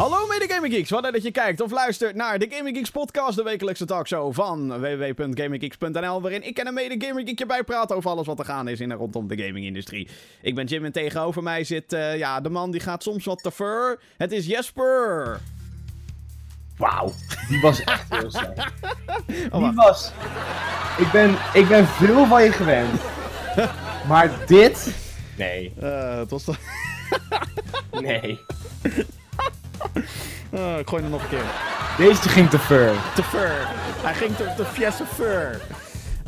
Hallo mede Gaming Geeks, wat dat je kijkt of luistert naar de Gaming Geeks podcast, de wekelijkse talkshow van www.gaminggeeks.nl, waarin ik en een mede Gaming Geek je bijpraat over alles wat er gaan is in en rondom de gamingindustrie. Ik ben Jim en tegenover mij zit uh, ja, de man die gaat soms wat te ver. Het is Jesper. Wauw, die was echt heel slecht. Die was... Ik ben, ik ben veel van je gewend. Maar dit... Nee. Uh, het was toch... nee. Uh, ik gooi hem nog een keer. Deze ging te ver. Te ver. Hij ging te, te ver.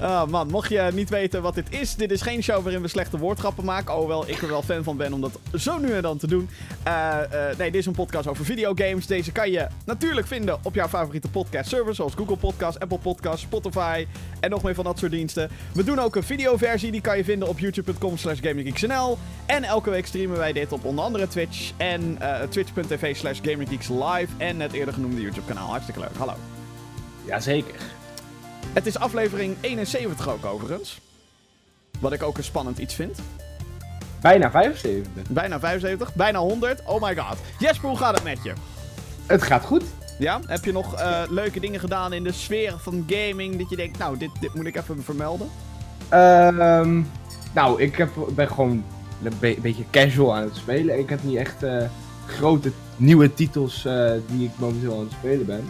Oh man, mocht je niet weten wat dit is, dit is geen show waarin we slechte woordgrappen maken. Alhoewel ik er wel fan van ben om dat zo nu en dan te doen. Uh, uh, nee, dit is een podcast over videogames. Deze kan je natuurlijk vinden op jouw favoriete podcast service, zoals Google Podcast, Apple Podcast, Spotify en nog meer van dat soort diensten. We doen ook een videoversie, die kan je vinden op youtube.com slash. En elke week streamen wij dit op onder andere Twitch en uh, twitch.tv slash gaminggeekslive en het eerder genoemde YouTube kanaal. Hartstikke leuk, hallo. Jazeker. Het is aflevering 71 ook overigens. Wat ik ook een spannend iets vind. Bijna 75. Bijna 75, bijna 100. Oh my god. Jesper, hoe gaat het met je? Het gaat goed. Ja? Heb je nog uh, leuke dingen gedaan in de sfeer van gaming dat je denkt, nou, dit, dit moet ik even vermelden? Um, nou, ik heb, ben gewoon een be beetje casual aan het spelen. Ik heb niet echt uh, grote nieuwe titels uh, die ik momenteel aan het spelen ben.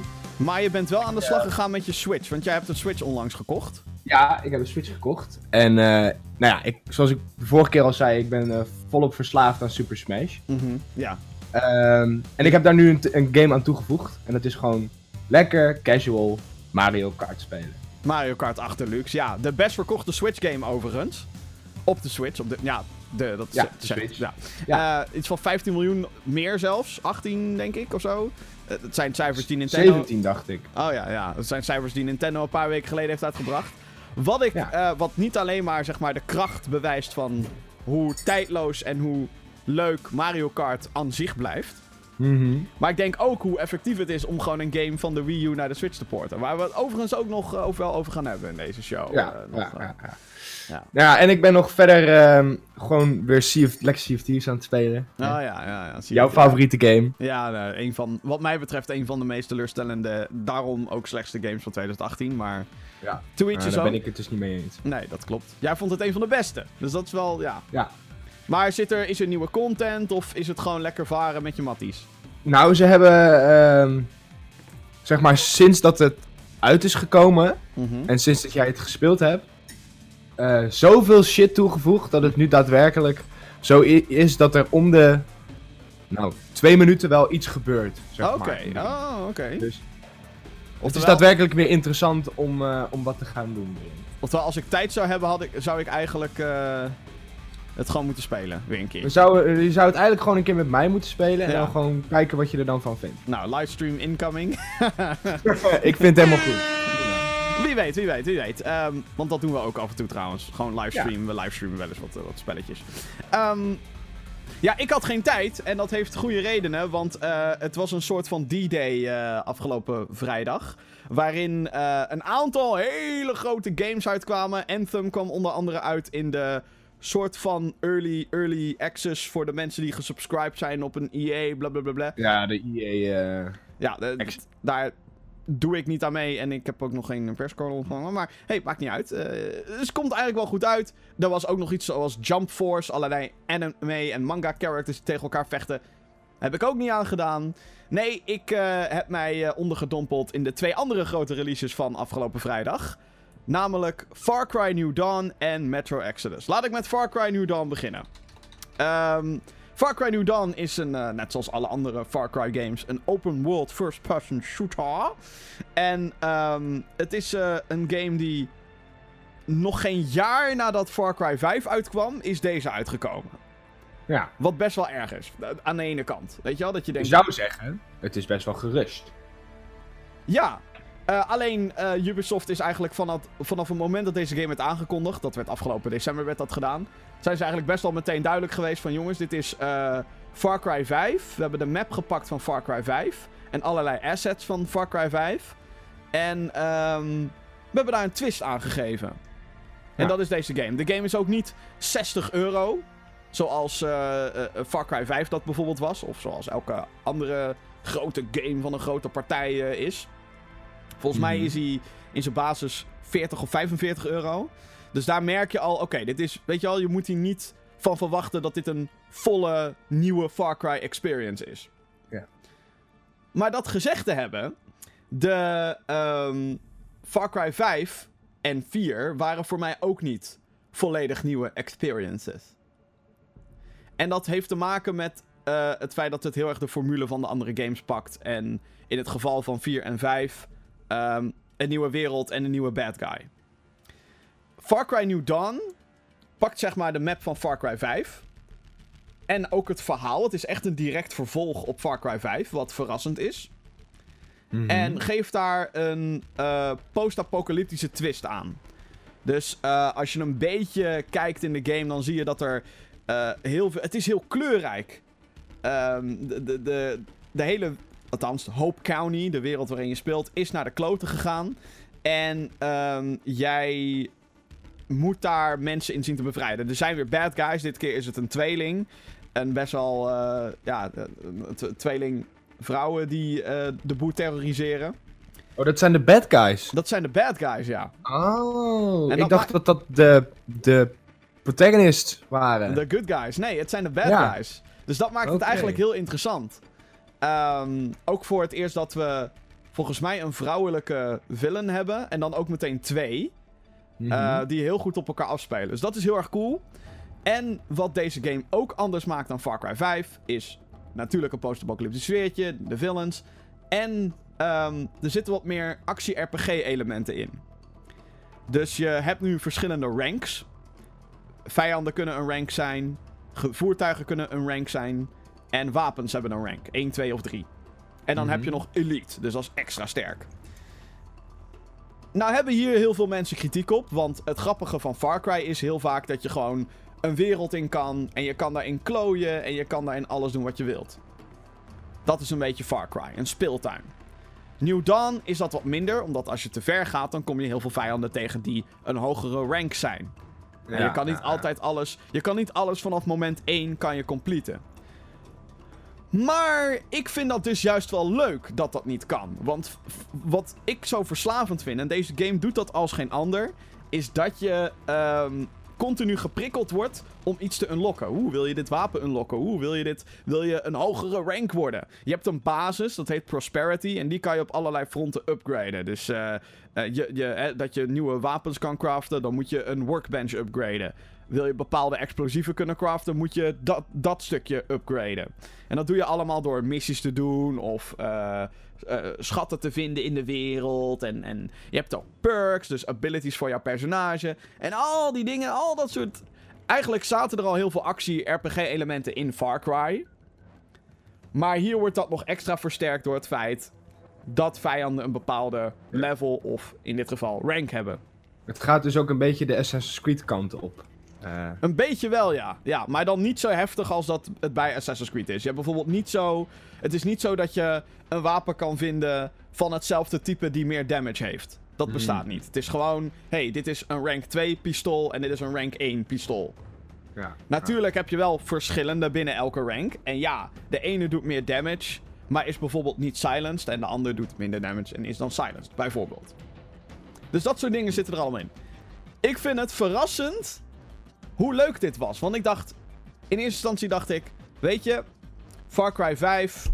Maar je bent wel aan de slag gegaan met je Switch, want jij hebt een Switch onlangs gekocht. Ja, ik heb een Switch gekocht. En uh, nou ja, ik, zoals ik de vorige keer al zei, ik ben uh, volop verslaafd aan Super Smash. Mm -hmm, ja. Um, en ik heb daar nu een, een, game aan toegevoegd. En dat is gewoon lekker casual Mario Kart spelen. Mario Kart 8 Deluxe, ja. De best verkochte Switch game overigens. Op de Switch, op de, ja, de, dat ja, de Switch. Ja. ja. Uh, iets van 15 miljoen meer zelfs. 18 denk ik of zo. Het zijn cijfers die Nintendo... 17 dacht ik. Oh ja, ja. Het zijn cijfers die Nintendo een paar weken geleden heeft uitgebracht. Wat, ik, ja. uh, wat niet alleen maar, zeg maar de kracht bewijst van hoe tijdloos en hoe leuk Mario Kart aan zich blijft. Mm -hmm. Maar ik denk ook hoe effectief het is om gewoon een game van de Wii U naar de Switch te porten. Waar we het overigens ook nog uh, over, over gaan hebben in deze show. Ja, uh, nog, ja, ja, ja. ja, en ik ben nog verder uh, gewoon weer sea of, lekker Sea of Thieves aan het spelen. Oh ja, ja. ja Jouw favoriete game. Ja, nou, een van, wat mij betreft een van de meest teleurstellende, daarom ook slechtste games van 2018. Maar ja, to each daar ben ik het dus niet mee eens. Nee, dat klopt. Jij vond het een van de beste. Dus dat is wel, ja. Ja. Maar zit er, is er nieuwe content of is het gewoon lekker varen met je matties? Nou, ze hebben, uh, zeg maar, sinds dat het uit is gekomen mm -hmm. en sinds dat jij het gespeeld hebt, uh, zoveel shit toegevoegd dat het nu daadwerkelijk zo is dat er om de, nou, twee minuten wel iets gebeurt. Zeg Oké, maar. oh, oké. Okay. Dus het is daadwerkelijk weer interessant om, uh, om wat te gaan doen. Oftewel, als ik tijd zou hebben, had ik, zou ik eigenlijk uh, het gewoon moeten spelen. Weer een keer. We zouden, je zou het eigenlijk gewoon een keer met mij moeten spelen. En ja. dan gewoon kijken wat je er dan van vindt. Nou, livestream incoming. ik vind het helemaal goed. Wie weet, wie weet, wie weet. Um, want dat doen we ook af en toe trouwens. Gewoon livestreamen. Ja. We livestreamen wel eens wat, wat spelletjes. Um, ja, ik had geen tijd. En dat heeft goede redenen. Want uh, het was een soort van D-Day uh, afgelopen vrijdag. Waarin uh, een aantal hele grote games uitkwamen. Anthem kwam onder andere uit in de soort van early, early access voor de mensen die gesubscribed zijn op een EA, blablabla. Ja, de EA. ja, de, daar doe ik niet aan mee. En ik heb ook nog geen perscode ontvangen. Maar hey, maakt niet uit. Uh, dus het komt eigenlijk wel goed uit. Er was ook nog iets zoals Jump Force. Allerlei anime en manga characters die tegen elkaar vechten. Heb ik ook niet aangedaan. Nee, ik uh, heb mij uh, ondergedompeld in de twee andere grote releases van afgelopen vrijdag. Namelijk Far Cry New Dawn en Metro Exodus. Laat ik met Far Cry New Dawn beginnen. Um, Far Cry New Dawn is een, uh, net zoals alle andere Far Cry games, een open world first person shooter. En um, het is uh, een game die nog geen jaar nadat Far Cry 5 uitkwam, is deze uitgekomen. Ja. Wat best wel erg is, aan de ene kant. Weet je wel, dat je denkt... Je zou zeggen, het is best wel gerust. Ja, Uh, alleen uh, Ubisoft is eigenlijk vanaf, vanaf het moment dat deze game werd aangekondigd, dat werd afgelopen december werd dat gedaan, zijn ze eigenlijk best wel meteen duidelijk geweest van jongens, dit is uh, Far Cry 5. We hebben de map gepakt van Far Cry 5 en allerlei assets van Far Cry 5. En um, we hebben daar een twist aan gegeven. En dat is deze game. De game is ook niet 60 euro, zoals Far Cry 5 dat bijvoorbeeld was, of zoals elke andere grote game van een grote partij eh, is. Volgens mij Mhm. is hij in zijn basis 40 of 45 euro. Dus daar merk je al, oké, dit is, weet je al, je moet hier niet van verwachten dat dit een volle nieuwe Far Cry experience is. Ja. Maar dat gezegd te hebben, de ehm, Far Cry 5 en 4 waren voor mij ook niet volledig nieuwe experiences. En dat heeft te maken met eh, het feit dat het heel erg de formule van de andere games pakt. En in het geval van 4 en 5 ehm, een nieuwe wereld en een nieuwe bad guy. Far Cry New Dawn pakt zeg maar de map van Far Cry 5. En ook het verhaal. Het is echt een direct vervolg op Far Cry 5, wat verrassend is. Mhm. En geeft daar een eh, post-apocalyptische twist aan. Dus eh, als je een beetje kijkt in de game, dan zie je dat er eh, heel veel. Het is heel kleurrijk. Ehm, de, de, de, de hele. Althans, Hope County, de wereld waarin je speelt, is naar de kloten gegaan. En ehm, jij moet daar mensen in zien te bevrijden. Er zijn weer bad guys. Dit keer is het een tweeling. Een best wel. eh, ja, tweeling vrouwen die eh, de boel terroriseren. Oh, dat zijn de bad guys. Dat zijn de bad guys, ja. Oh, En ik dacht dat dat de, de protagonists waren. De good guys. Nee, het zijn de bad Ja. guys. Dus dat maakt het eigenlijk heel interessant. Ehm, ook voor het eerst dat we volgens mij een vrouwelijke villain hebben. En dan ook meteen twee. Mhm. eh, die heel goed op elkaar afspelen. Dus dat is heel erg cool. En wat deze game ook anders maakt dan Far Cry 5 is natuurlijk een post-apocalyptisch sfeertje, de villains. En ehm, er zitten wat meer actie-RPG-elementen in. Dus je hebt nu verschillende ranks. Vijanden kunnen een rank zijn. ge- Voertuigen kunnen een rank zijn. En wapens hebben een rank. 1, 2 of 3. En dan Mhm. heb je nog Elite, dus dat is extra sterk. Nou hebben hier heel veel mensen kritiek op. Want het grappige van Far Cry is heel vaak dat je gewoon een wereld in kan. En je kan daarin klooien. En je kan daarin alles doen wat je wilt. Dat is een beetje Far Cry, een speeltuin. New Dawn is dat wat minder, omdat als je te ver gaat, dan kom je heel veel vijanden tegen die een hogere rank zijn. En je kan niet ja. altijd alles. Je kan niet alles vanaf moment 1 kan je completen. Maar ik vind dat dus juist wel leuk dat dat niet kan. Want wat ik zo verslavend vind, en deze game doet dat als geen ander, is dat je ehm, continu geprikkeld wordt om iets te unlocken. Hoe wil je dit wapen unlocken? Hoe wil je dit? Wil je een hogere rank worden? Je hebt een basis, dat heet Prosperity, en die kan je op allerlei fronten upgraden. Dus eh, eh, je, je, dat je nieuwe wapens kan craften, dan moet je een workbench upgraden. Wil je bepaalde explosieven kunnen craften, moet je dat, dat stukje upgraden. En dat doe je allemaal door missies te doen of eh, eh, schatten te vinden in de wereld. En, en je hebt ook perks, dus abilities voor jouw personage. En al die dingen, al dat soort... Eigenlijk zaten er al heel veel actie-RPG-elementen in Far Cry. Maar hier wordt dat nog extra versterkt door het feit dat vijanden een bepaalde level of in dit geval rank hebben. Het gaat dus ook een beetje de Assassin's Creed kant op. Eh, Een beetje wel, ja. Ja, maar dan niet zo heftig als dat het bij Assassin's Creed is. Je hebt bijvoorbeeld niet zo... Het is niet zo dat je een wapen kan vinden van hetzelfde type die meer damage heeft. Dat Hmm. bestaat niet. Het is gewoon... hey, dit is een rank 2 pistool en dit is een rank 1 pistool. ja. Natuurlijk heb je wel verschillende binnen elke rank. En ja, de ene doet meer damage, maar is bijvoorbeeld niet silenced. En de ander doet minder damage en is dan silenced, bijvoorbeeld. Dus dat soort dingen zitten er allemaal in. Ik vind het verrassend hoe leuk dit was. Want ik dacht, in eerste instantie dacht ik, weet je, Far Cry 5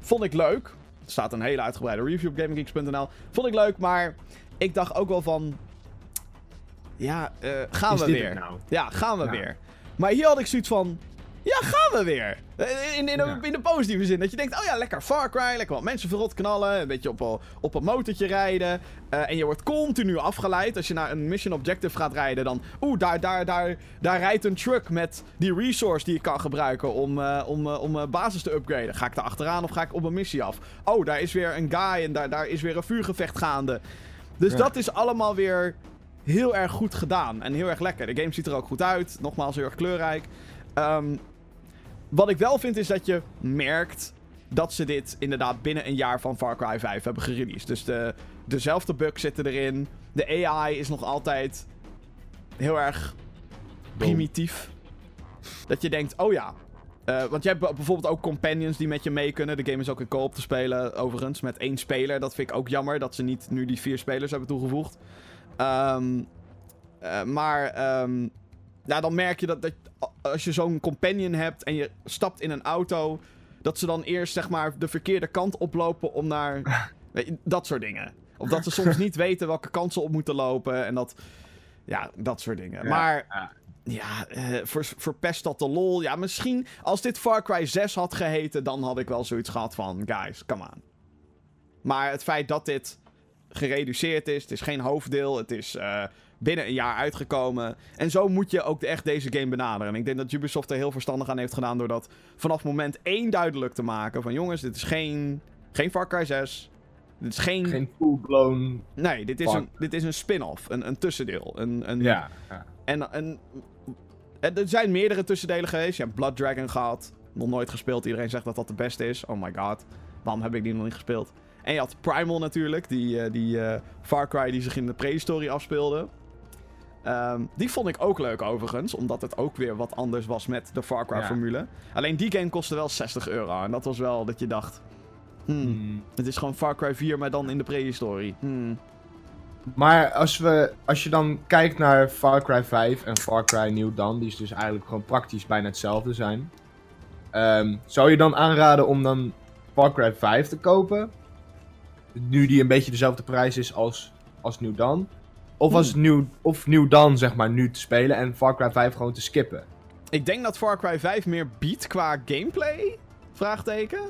vond ik leuk. Er staat een hele uitgebreide review op GamingGeeks.nl. Vond ik leuk, maar ik dacht ook wel van, ja, eh, gaan Is we weer. nou? Ja, gaan we Ja. weer. Maar hier had ik zoiets van. Ja, gaan we weer. In, in, in, Ja. in de positieve zin. Dat je denkt, oh ja, lekker Far Cry. Lekker wat mensen verrot knallen. Een beetje op, een- op een motortje rijden. eh, en je wordt continu afgeleid. Als je naar een mission objective gaat rijden, dan... Oeh, daar, daar, daar, daar rijdt een truck met die resource die ik kan gebruiken om, eh, om, eh, om eh, basis te upgraden. Ga ik daar achteraan of ga ik op een missie af? Oh, daar is weer een guy en daar, daar is weer een vuurgevecht gaande. Dus Ja. dat is allemaal weer heel erg goed gedaan. En heel erg lekker. De game ziet er ook goed uit. Nogmaals, heel erg kleurrijk. Ehm, wat ik wel vind is dat je merkt dat ze dit inderdaad binnen een jaar van Far Cry 5 hebben gereleased. Dus de, dezelfde bugs zitten erin. De AI is nog altijd heel erg primitief. Dat je denkt, oh ja, eh, want je hebt bijvoorbeeld ook companions die met je mee kunnen. De game is ook in co-op te spelen, overigens, met één speler. Dat vind ik ook jammer, dat ze niet nu die vier spelers hebben toegevoegd. Ehm, eh, maar ehm, ja, dan merk je dat, dat als je zo'n companion hebt en je stapt in een auto... dat ze dan eerst zeg maar de verkeerde kant oplopen om naar... weet je, dat soort dingen. Of dat ze soms niet weten welke kant ze op moeten lopen en dat... Ja, dat soort dingen. Ja, maar ja. ja, eh, ver, verpest dat de lol. Ja, misschien als dit Far Cry 6 had geheten, dan had ik wel zoiets gehad van, guys, come on. Maar het feit dat dit gereduceerd is, het is geen hoofddeel, het is eh, binnen een jaar uitgekomen. En zo moet je ook echt deze game benaderen. En ik denk dat Ubisoft er heel verstandig aan heeft gedaan door dat vanaf moment 1 duidelijk te maken. Van jongens, dit is geen, geen Far Cry 6. Dit is geen... Geen full-blown... Nee, dit is een, dit is een spin-off, een, een tussendeel. Een, een, Ja. ja. en, en er zijn meerdere tussendelen geweest. Je hebt Blood Dragon gehad. Nog nooit gespeeld. Iedereen zegt dat dat de beste is. Oh my god. Waarom heb ik die nog niet gespeeld? En je had Primal natuurlijk. Die, eh, die eh, Far Cry die zich in de prehistorie afspeelde. Ehm, die vond ik ook leuk overigens. Omdat het ook weer wat anders was met de Far Cry Ja. formule. Alleen die game kostte wel 60 euro. En dat was wel dat je dacht... Hmm, Hmm. het is gewoon Far Cry 4, maar dan in de prehistorie. Hmm. Maar als, we, als je dan kijkt naar Far Cry 5 en Far Cry New Dawn, die is dus eigenlijk gewoon praktisch bijna hetzelfde zijn. ehm, zou je dan aanraden om dan Far Cry 5 te kopen? Nu die een beetje dezelfde prijs is als, als New Dawn? Of, als New, of New Dawn zeg maar nu te spelen en Far Cry 5 gewoon te skippen? Ik denk dat Far Cry 5 meer biedt qua gameplay? Vraagteken?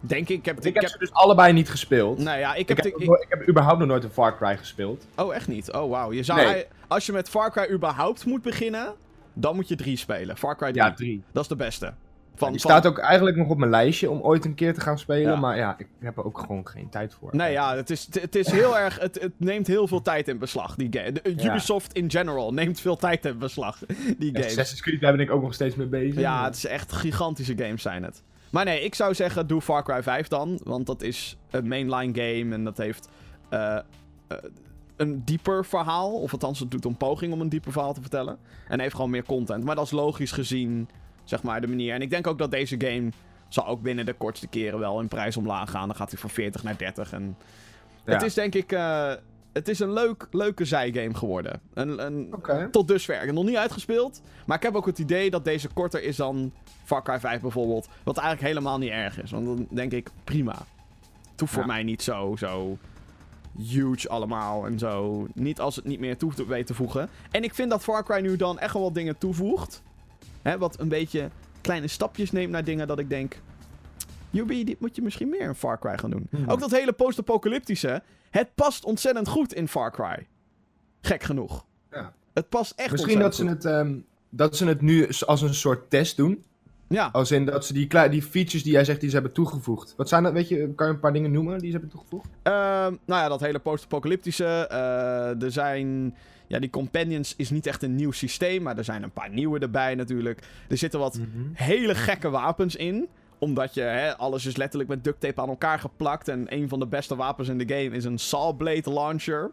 Denk ik. Ik heb, Ik heb ze dus allebei niet gespeeld. Nou ja, ik Ik heb... ik- ik heb überhaupt nog nooit een Far Cry gespeeld. oh, echt niet? Oh, wauw. Je zou... Nee. ei- Als je met Far Cry überhaupt moet beginnen, dan moet je 3 spelen. Far Cry 3. Ja, drie. Dat is de beste. Van, Die van- staat ook eigenlijk nog op mijn lijstje om ooit een keer te gaan spelen. Ja. Maar ja, ik heb er ook gewoon geen tijd voor. Nee, ja, het is, het is heel erg... Het, het neemt heel veel tijd in beslag, die game. De- Ja. Ubisoft in general neemt veel tijd in beslag, die games. Assassin's Creed, daar ben ik ook nog steeds mee bezig. Ja, het is echt gigantische games zijn het. Maar nee, ik zou zeggen, doe Far Cry 5 dan. Want dat is een mainline game en dat heeft eh, eh, een dieper verhaal. Of althans, het doet een poging om een dieper verhaal te vertellen. En heeft gewoon meer content. Maar dat is logisch gezien, zeg maar, de manier. En ik denk ook dat deze game zal ook binnen de kortste keren wel in prijs omlaag gaan. Dan gaat hij van 40 naar 30. En Ja. het is denk ik... eh, het is een leuk, leuke zijgame geworden. Een, een, tot dusver. Ik heb nog niet uitgespeeld. Maar ik heb ook het idee dat deze korter is dan Far Cry 5 bijvoorbeeld. Wat eigenlijk helemaal niet erg is. Want dan denk ik, prima. Het hoeft voor mij niet zo, zo huge allemaal en zo. Niet als het niet meer toe te weet te voegen. En ik vind dat Far Cry nu dan echt wel wat dingen toevoegt. Hè, wat een beetje kleine stapjes neemt naar dingen dat ik denk... Yubi, dit moet je misschien meer in Far Cry gaan doen. Hmm. Ook dat hele post-apocalyptische. Het past ontzettend goed in Far Cry. Gek genoeg. Ja. Het past echt Misschien dat ze, ontzettend het, ehm, dat ze het nu als een soort test doen. goed. Ja. Als in dat ze die, die features die jij zegt, die ze hebben toegevoegd. Wat zijn dat, weet je, kan je een paar dingen noemen die ze hebben toegevoegd? Ehm, nou ja, dat hele post-apocalyptische. eh, er zijn. Ja, die companions is niet echt een nieuw systeem. Maar er zijn een paar nieuwe erbij natuurlijk. Er zitten wat hele gekke wapens in. Omdat je, hè, alles is letterlijk met duct tape aan elkaar geplakt. En een van de beste wapens in de game is een saw blade launcher.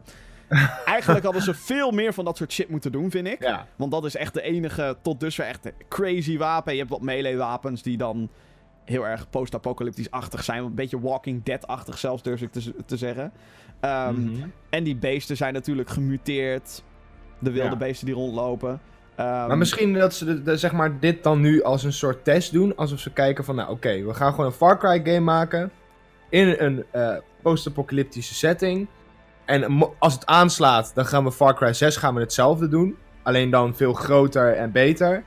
Eigenlijk hadden ze veel meer van dat soort shit moeten doen, vind ik. Ja. Want dat is echt de enige tot dusver echt crazy wapen. Je hebt wat melee wapens die dan heel erg post-apocalyptisch-achtig zijn. Een beetje Walking Dead-achtig zelfs, durf ik te zeggen. Ehm, Mhm. En die beesten zijn natuurlijk gemuteerd. De wilde Ja. beesten die rondlopen. Ehm, Maar misschien dat ze de, de- zeg maar, dit dan nu als een soort test doen. Alsof ze kijken van, nou oké, we gaan gewoon een Far Cry game maken. In een eh, post-apocalyptische setting. En als het aanslaat, dan gaan we Far Cry 6 gaan we hetzelfde doen. Alleen dan veel groter en beter.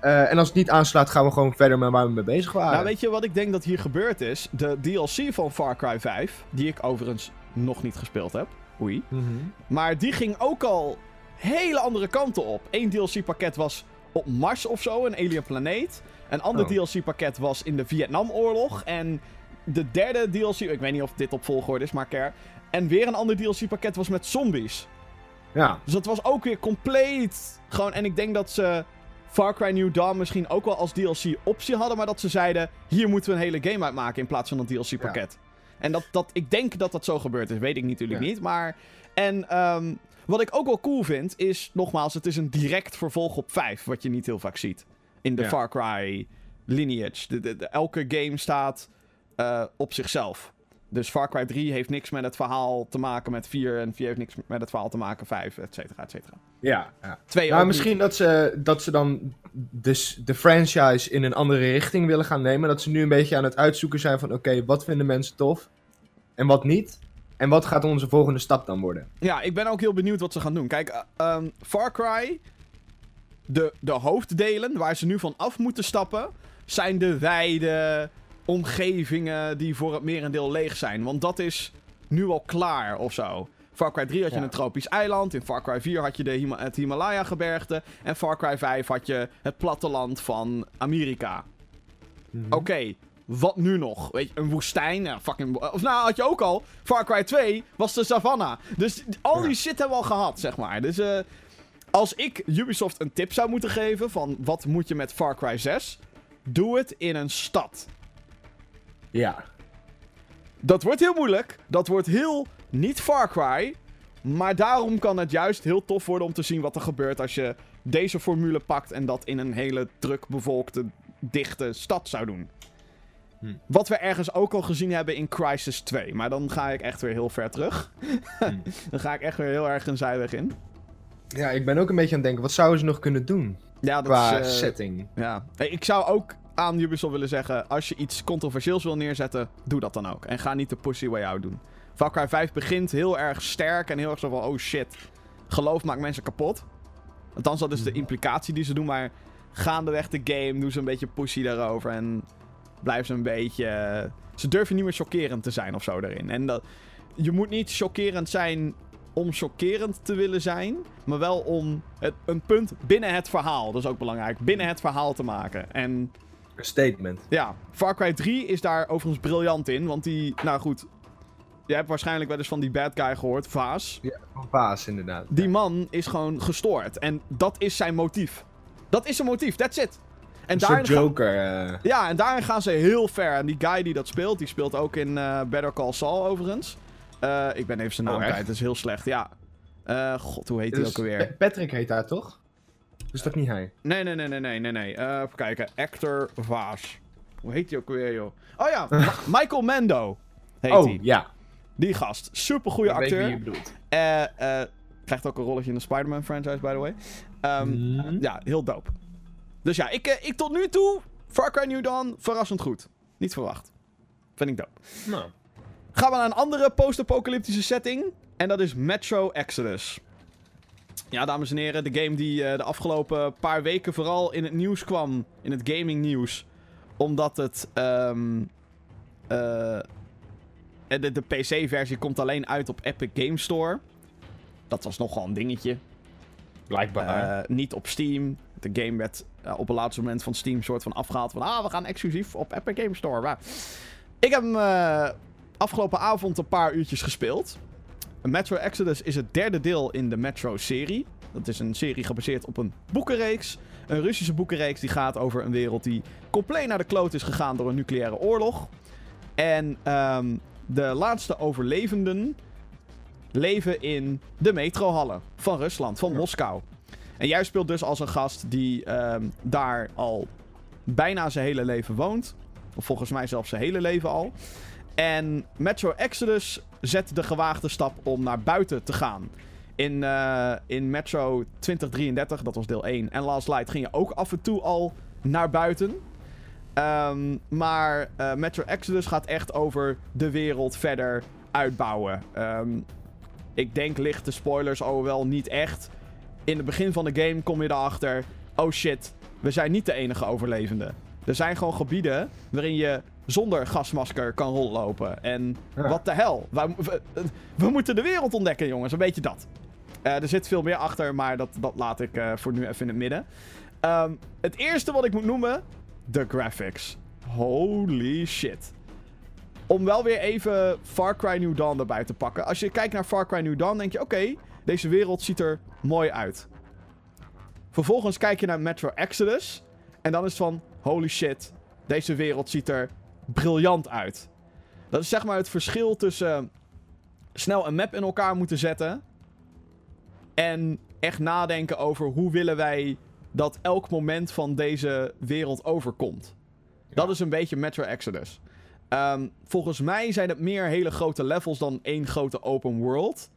Eh, en als het niet aanslaat, gaan we gewoon verder met waar we mee bezig waren. Nou, weet je wat ik denk dat hier gebeurd is? De DLC van Far Cry 5, die ik overigens nog niet gespeeld heb. Oei. Mhm. Maar die ging ook al hele andere kanten op. Eén DLC-pakket was op Mars of zo, een alien planeet. Een ander Oh. DLC-pakket was in de Vietnamoorlog. En de derde DLC, ik weet niet of dit op volgorde is, maar care. En weer een ander DLC-pakket was met zombies. Ja, Dus dat was ook weer compleet gewoon. En ik denk dat ze Far Cry New Dawn misschien ook wel als DLC optie hadden. Maar dat ze zeiden: hier moeten we een hele game uit maken in plaats van een DLC pakket. En dat, dat, ik denk dat dat zo gebeurd is. Weet ik natuurlijk Ja. niet. Maar. En ehm, wat ik ook wel cool vind, is nogmaals: het is een direct vervolg op 5. Wat je niet heel vaak ziet in de Ja. Far Cry lineage. De, de- de- elke game staat eh, op zichzelf. Dus Far Cry 3 heeft niks met het verhaal te maken met 4. En 4 heeft niks met het verhaal te maken 5, et cetera, et cetera. Ja, ja. 2 Nou, ook misschien dat ze, dat ze dan dus de franchise in een andere richting willen gaan nemen. Dat ze nu een beetje aan het uitzoeken zijn van... Oké, wat vinden mensen tof? En wat niet? En wat gaat onze volgende stap dan worden? Ja, ik ben ook heel benieuwd wat ze gaan doen. Kijk, eh, ehm, Far Cry, de, de hoofddelen waar ze nu van af moeten stappen, zijn de weide omgevingen die voor het merendeel leeg zijn. Want dat is nu al klaar of zo. Far Cry 3 had je Ja. een tropisch eiland. In Far Cry 4 had je de Hima- het Himalaya-gebergte. En Far Cry 5 had je het platteland van Amerika. Oké, wat nu nog? Weet je, een woestijn? Fucking... Of nou, had je ook al. Far Cry 2 was de savanna. Dus al die Ja. shit hebben we al gehad, zeg maar. Dus eh, als ik Ubisoft een tip zou moeten geven van wat moet je met Far Cry 6... Doe het in een stad. Ja. Dat wordt heel moeilijk. Dat wordt heel niet Far Cry. Maar daarom kan het juist heel tof worden om te zien wat er gebeurt als je deze formule pakt en dat in een hele druk bevolkte, dichte stad zou doen. Hm. Wat we ergens ook al gezien hebben in Crisis 2. Maar dan ga ik echt weer heel ver terug. Hm. dan ga ik echt weer heel erg een zijweg in. Ja, ik ben ook een beetje aan het denken... Wat zouden ze nog kunnen doen? Ja, dat Qua is, eh, setting. Ja. Ik zou ook aan Ubisoft willen zeggen: als je iets controversieels wil neerzetten, doe dat dan ook. En ga niet de pussy way out doen. Far Cry 5 begint heel erg sterk en heel erg zo van: oh shit, geloof maakt mensen kapot. Althans, dat is de Mhm. implicatie die ze doen, maar gaandeweg de game doen ze een beetje pussy daarover en blijven ze een beetje. Ze durven niet meer chockerend te zijn of zo erin. En dat, je moet niet chockerend zijn om chockerend te willen zijn, maar wel om het, een punt binnen het verhaal, dat is ook belangrijk, binnen het verhaal te maken. En Een statement. ja, Far Cry 3 is daar overigens briljant in, want die, nou goed, je hebt waarschijnlijk wel eens van die bad guy gehoord, Vaas. Ja, van Paas inderdaad. Die man is gewoon gestoord en dat is zijn motief. Dat is zijn motief, that's it. En een soort Joker. eh. ja, en daarin gaan ze heel ver. En die guy die dat speelt, die speelt ook in eh, Better Call Saul overigens. Eh, ik ben even zijn naam Oh, kwijt, dat is heel slecht. Ja. God, hoe heet hij Dus ook alweer? Pa- Patrick heet daar toch? Is dat niet hij? Nee, nee, nee, nee, nee, nee, nee. Eh, even kijken. Actor Vaas. Hoe heet hij ook alweer, joh? Oh ja, Michael Mando heet oh, hij. ja. Die gast. Super goede Ik weet wie acteur. je bedoelt. Eh, eh, krijgt ook een rolletje in de Spider-Man franchise, by the way. Ehm, Mhm. Ja, heel dope. Dus ja, ik, eh, ik tot nu toe, Far Cry New Dawn, verrassend goed. Niet verwacht. Vind ik dope. Nou. Gaan we naar een andere post-apocalyptische setting. En dat is Metro Exodus. Ja, dames en heren, de game die eh, de afgelopen paar weken vooral in het nieuws kwam. In het gaming nieuws. Omdat het... ehm, eh, de, de PC-versie komt alleen uit op Epic Game Store. Dat was nogal een dingetje. Blijkbaar. Eh, niet op Steam. De game werd eh, op een laatste moment van Steam soort van afgehaald. Van, ah, we gaan exclusief op Epic Game Store. Maar ik heb hem eh, afgelopen avond een paar uurtjes gespeeld. Metro Exodus is het derde deel in de Metro-serie. Dat is een serie gebaseerd op een boekenreeks. Een Russische boekenreeks die gaat over een wereld die compleet naar de kloot is gegaan door een nucleaire oorlog. En ehm, de laatste overlevenden leven in de metrohallen van Rusland, van. Moskou. En jij speelt dus als een gast die ehm, daar al bijna zijn hele leven woont. Of volgens mij zelfs zijn hele leven al. En Metro Exodus zet de gewaagde stap om naar buiten te gaan. In, eh, in Metro 2033, dat was deel 1, en Last Light ging je ook af en toe al naar buiten. Ehm, maar eh, Metro Exodus gaat echt over de wereld verder uitbouwen. Ehm, ik denk lichte spoilers, oh wel niet echt. In het begin van de game kom je erachter, oh shit, we zijn niet de enige overlevenden. Er zijn gewoon gebieden waarin je zonder gasmasker kan rondlopen. En Ja. wat de hel? We, we, we moeten de wereld ontdekken, jongens. Een beetje dat. Eh, er zit veel meer achter, maar dat, dat laat ik eh, voor nu even in het midden. Ehm, het eerste wat ik moet noemen, de graphics. Holy shit. Om wel weer even Far Cry New Dawn erbij te pakken. Als je kijkt naar Far Cry New Dawn, denk je: oké, deze wereld ziet er mooi uit. Vervolgens kijk je naar Metro Exodus. En dan is het van: holy shit, deze wereld ziet er briljant uit. Dat is zeg maar het verschil tussen snel een map in elkaar moeten zetten. En echt nadenken over hoe willen wij dat elk moment van deze wereld overkomt. Dat is een beetje Metro Exodus. Ehm, volgens mij zijn het meer hele grote levels dan één grote open world.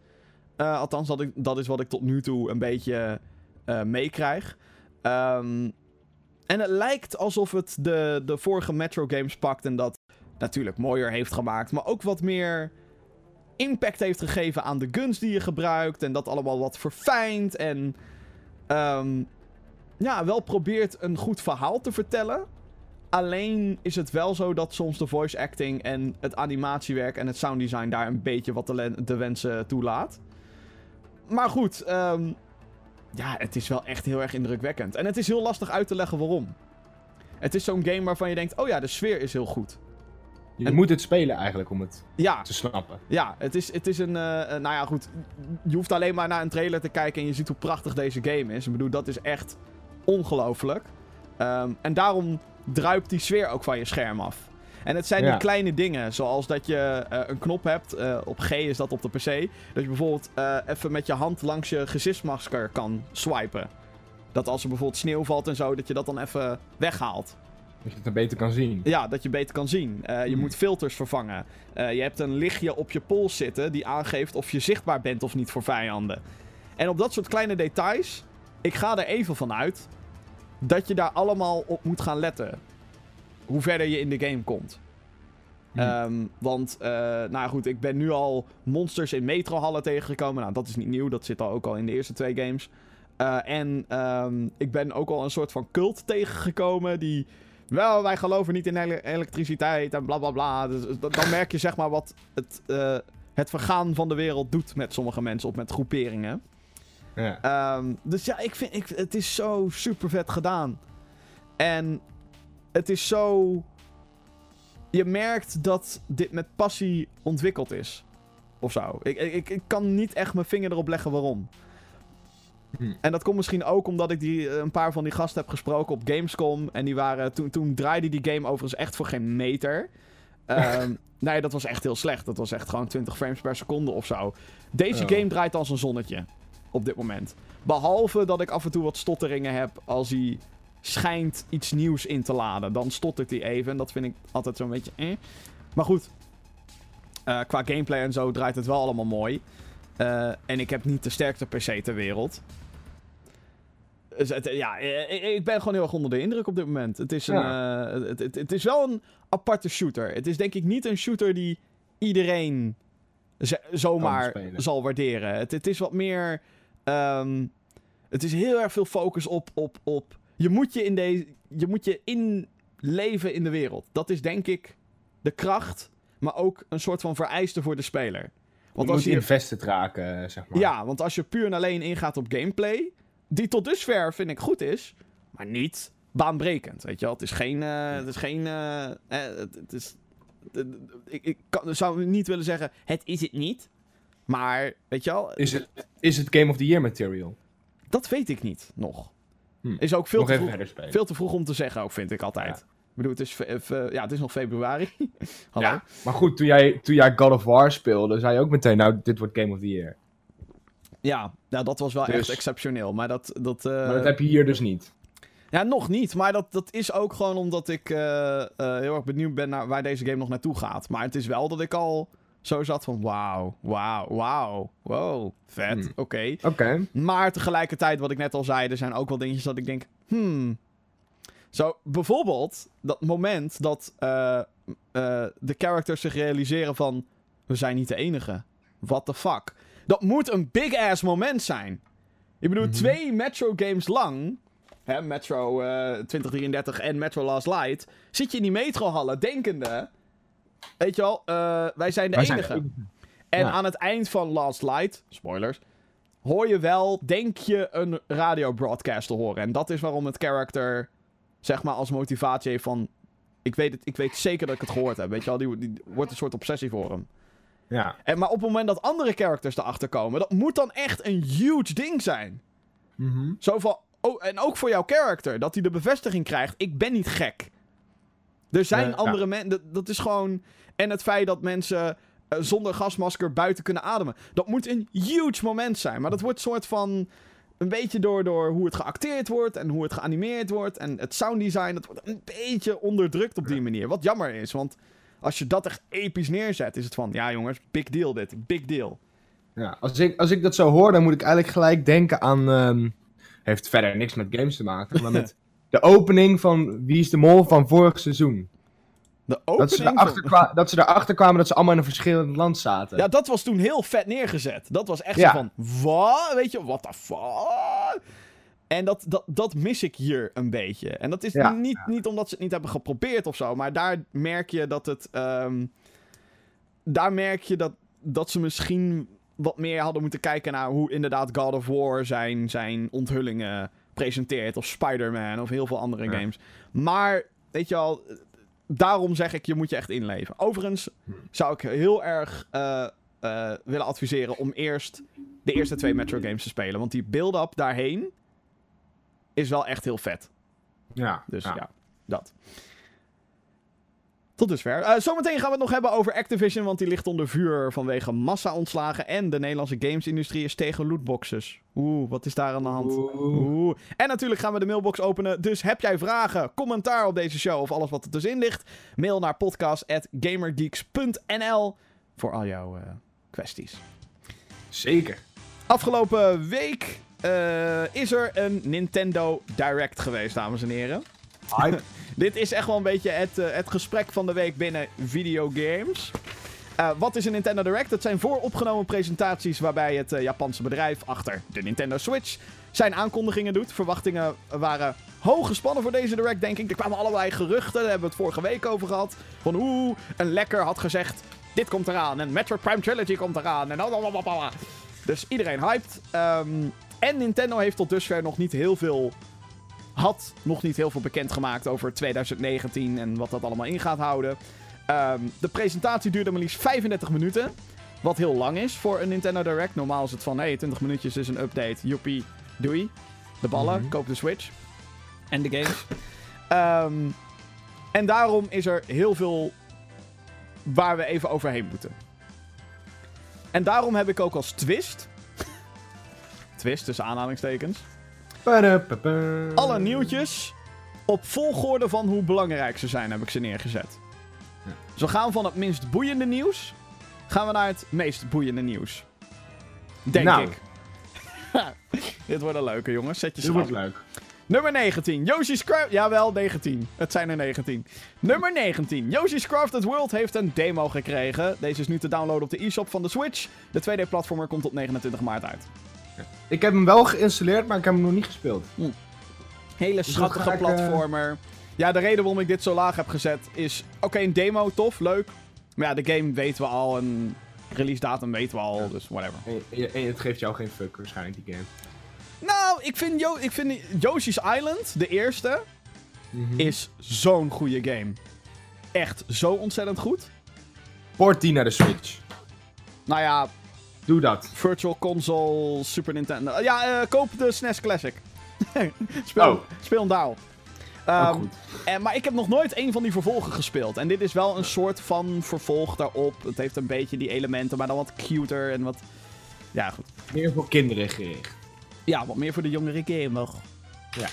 Eh, althans, dat, ik, dat is wat ik tot nu toe een beetje eh, meekrijg. Ehm, en het lijkt alsof het de, de vorige Metro games pakt en dat natuurlijk mooier heeft gemaakt. Maar ook wat meer impact heeft gegeven aan de guns die je gebruikt. En dat allemaal wat verfijnt. En ehm, ja, wel probeert een goed verhaal te vertellen. Alleen is het wel zo dat soms de voice acting en het animatiewerk en het sounddesign daar een beetje wat te, wensen toelaat. Maar goed, um, ja, het is wel echt heel erg indrukwekkend. En het is heel lastig uit te leggen waarom. Het is zo'n game waarvan je denkt, oh ja, de sfeer is heel goed. Je moet het spelen eigenlijk om het ja, te snappen. Ja, het is, het is een, uh, nou ja goed, je hoeft alleen maar naar een trailer te kijken en je ziet hoe prachtig deze game is. Ik bedoel, dat is echt ongelooflijk. Um, en daarom druipt die sfeer ook van je scherm af. En het zijn die kleine dingen, zoals dat je uh, een knop hebt, uh, op G is dat op de PC, dat je bijvoorbeeld uh, even met je hand langs je gezichtsmasker kan swipen. Dat als er bijvoorbeeld sneeuw valt en zo, dat je dat dan even weghaalt. Dat je het beter kan zien. Ja, dat je beter kan zien. je hmm. moet filters vervangen. je hebt een lichtje op je pols zitten die aangeeft of je zichtbaar bent of niet voor vijanden. En op dat soort kleine details, ik ga er even van uit dat je daar allemaal op moet gaan letten. Hoe verder je in de game komt. Hmm. Ehm, want, uh, nou goed, ik ben nu al monsters in metrohallen tegengekomen. Nou, dat is niet nieuw. Dat zit al ook al in de eerste twee games. Uh, en um, ik ben ook al een soort van cult tegengekomen die... Wel, wij geloven niet in ele elektriciteit en bla bla bla. Dus, dan merk je zeg maar wat het, uh, het vergaan van de wereld doet met sommige mensen of met groeperingen. Ja. Um, dus ja, ik vind ik, het is zo super vet gedaan. En het is zo. Je merkt dat dit met passie ontwikkeld is. Of zo. Ik, ik, ik kan niet echt mijn vinger erop leggen waarom. Hm. En dat komt misschien ook omdat ik die, een paar van die gasten heb gesproken op Gamescom. En die waren. Toen, toen draaide die game overigens echt voor geen meter. Um, nee, dat was echt heel slecht. Dat was echt gewoon 20 frames per seconde of zo. Deze oh. game draait als een zonnetje op dit moment. Behalve dat ik af en toe wat stotteringen heb als hij schijnt iets nieuws in te laden. Dan stottert hij even en dat vind ik altijd zo'n beetje eh. Maar goed, uh, qua gameplay en zo draait het wel allemaal mooi. Uh, en ik heb niet de sterkste PC ter wereld. Dus het, ja, eh, ik ben gewoon heel erg onder de indruk op dit moment. Het is, een, ja. uh, het, het, het, is wel een aparte shooter. Het is denk ik niet een shooter die iedereen zomaar zal waarderen. Het, het is wat meer Um, het is heel erg veel focus op, op, op. Je moet je in deze. Je moet je inleven in de wereld. Dat is denk ik de kracht. Maar ook een soort van vereiste voor de speler. Want je als moet je invested raken, zeg maar. Ja, want als je puur en alleen ingaat op gameplay. Die tot dusver vind ik goed is. Maar niet baanbrekend. Weet je wel? Het is geen. Uh, het is geen. Uh, het, het, is. ik, ik kan, zou niet willen zeggen. Het is het niet. Maar, weet je wel... Is het, is het Game of the Year material? Dat weet ik niet, nog. Hm. Is ook veel, te vroeg, veel te vroeg om te zeggen, ook, vind ik altijd. Ik bedoel, het is, ja, het is nog februari. Hallo. Ja, maar goed, toen jij, toen jij God of War speelde, zei je ook meteen, nou, dit wordt Game of the Year. Ja, nou, dat was wel dus- echt exceptioneel. Maar dat, dat, uh... maar dat heb je hier dus niet. Ja, nog niet. Maar dat, dat is ook gewoon omdat ik uh, heel erg benieuwd ben naar waar deze game nog naartoe gaat. Maar het is wel dat ik al zo zat van wauw, wauw, wauw, wow, vet, hmm. oké. Oké. Maar tegelijkertijd, wat ik net al zei, er zijn ook wel dingetjes dat ik denk, hmm. Zo, bijvoorbeeld dat moment dat uh, uh, de characters zich realiseren van, we zijn niet de enige. What the fuck? Dat moet een big-ass moment zijn. Ik bedoel, mhm. twee Metro games lang, hè, Metro uh, eh, 2033 en Metro Last Light, zit je in die metrohallen denkende weet je wel, uh, wij zijn de enige. En aan het eind van Last Light, spoilers, hoor je wel, denk je, een radiobroadcast te horen. En dat is waarom het character, zeg maar, als motivatie heeft van... Ik weet, het, ik weet zeker dat ik het gehoord heb, weet je wel. Die, die wordt een soort obsessie voor hem. Ja. En, maar op het moment dat andere characters erachter komen, dat moet dan echt een huge ding zijn. Mm Zo van, oh, en ook voor jouw character, dat hij de bevestiging krijgt, ik ben niet gek. Er zijn andere mensen. Dat, dat, is gewoon. En het feit dat mensen uh, zonder gasmasker buiten kunnen ademen. Dat moet een huge moment zijn. Maar dat wordt soort van. een beetje door, door hoe het geacteerd wordt en hoe het geanimeerd wordt en het sounddesign, dat wordt een beetje onderdrukt op die manier. Wat jammer is, want als je dat echt episch neerzet, is het van, ja jongens, big deal dit, big deal. Ja, als ik, als ik dat zo hoor, dan moet ik eigenlijk gelijk denken aan... ehm, heeft verder niks met games te maken, maar met de opening van Wie is de Mol van vorig seizoen. De Dat ze, erachter van- dat ze erachter kwamen dat ze allemaal in een verschillend land zaten. Ja, dat was toen heel vet neergezet. Dat was echt Ja. zo van, wat? Weet je, what the fuck? En dat, dat, dat mis ik hier een beetje. En dat is Ja. niet, niet omdat ze het niet hebben geprobeerd of zo, maar daar merk je dat het... ehm, daar merk je dat, dat ze misschien wat meer hadden moeten kijken naar hoe inderdaad God of War zijn, zijn onthullingen presenteert. Of Spider-Man of heel veel andere Ja. games. Maar, weet je al, daarom zeg ik, je moet je echt inleven. Overigens zou ik heel erg eh, eh, willen adviseren om eerst de eerste twee Metro games te spelen. Want die build-up daarheen is wel echt heel vet. ja. Dus ja. ja, dat. Tot dusver. Eh, zometeen gaan we het nog hebben over Activision, want die ligt onder vuur vanwege massa-ontslagen. En de Nederlandse gamesindustrie is tegen lootboxes. Oeh, wat is daar aan de hand? Oeh. En natuurlijk gaan we de mailbox openen. Dus heb jij vragen, commentaar op deze show of alles wat er tussenin ligt? Mail naar podcast.gamergeeks.nl voor al jouw eh, kwesties. Zeker. Afgelopen week eh, is er een Nintendo Direct geweest, dames en heren. Dit is echt wel een beetje het, eh, het gesprek van de week binnen videogames. Eh, wat is een Nintendo Direct? Het zijn vooropgenomen presentaties waarbij het eh, Japanse bedrijf achter de Nintendo Switch zijn aankondigingen doet. Verwachtingen waren hoog gespannen voor deze Direct, denk ik. Er kwamen allerlei geruchten, daar hebben we het vorige week over gehad. Van oeh, een lekker had gezegd, dit komt eraan. En Metroid Prime Trilogy komt eraan. En. Dus iedereen hyped. Ehm, en Nintendo heeft tot dusver nog niet heel veel had nog niet heel veel bekendgemaakt over 2019 en wat dat allemaal in gaat houden. Ehm, de presentatie duurde maar liefst 35 minuten. Wat heel lang is voor een Nintendo Direct. Normaal is het van, hey, 20 minuutjes is een update. Joepie, doei. De ballen, Mhm. koop de Switch. En de games. Ehm, en daarom is er heel veel waar we even overheen moeten. En daarom heb ik ook als twist... twist tussen aanhalingstekens. Alle nieuwtjes op volgorde van hoe belangrijk ze zijn, heb ik ze neergezet. Ja. Dus we gaan van het minst boeiende nieuws, gaan we naar het meest boeiende nieuws. Denk Nou. ik. Dit wordt een leuke, jongens. Zet je Dit wordt leuk. Nummer 19. Yoshi's Craft... Jawel, 19. Het zijn er 19. Nummer 19. Yoshi's Crafted World heeft een demo gekregen. Deze is nu te downloaden op de e-shop van de Switch. De 2D-platformer komt op 29 maart uit. Ik heb hem wel geïnstalleerd, maar ik heb hem nog niet gespeeld. Hele dan schattige ik, eh, platformer. Ja, de reden waarom ik dit zo laag heb gezet is... Oké, een demo, tof, leuk. Maar ja, de game weten we al. En release datum weten we al, dus whatever. En, en- en het geeft jou geen fuck waarschijnlijk, die game. Nou, ik vind, Yo ik vind Yoshi's Island, de eerste, Mhm. is zo'n goede game. Echt zo ontzettend goed. Port die naar de Switch. Nou ja, Doe dat. Virtual Console, Super Nintendo. Ja, eh, koop de SNES Classic. speel, Oh. speel Ehm, goed. En, maar ik heb nog nooit een van die vervolgen gespeeld. En dit is wel een soort van vervolg daarop. Het heeft een beetje die elementen, maar dan wat cuter en wat... Ja, goed. Meer voor kinderen gericht. Ja, wat meer voor de jongere gamer. Ja.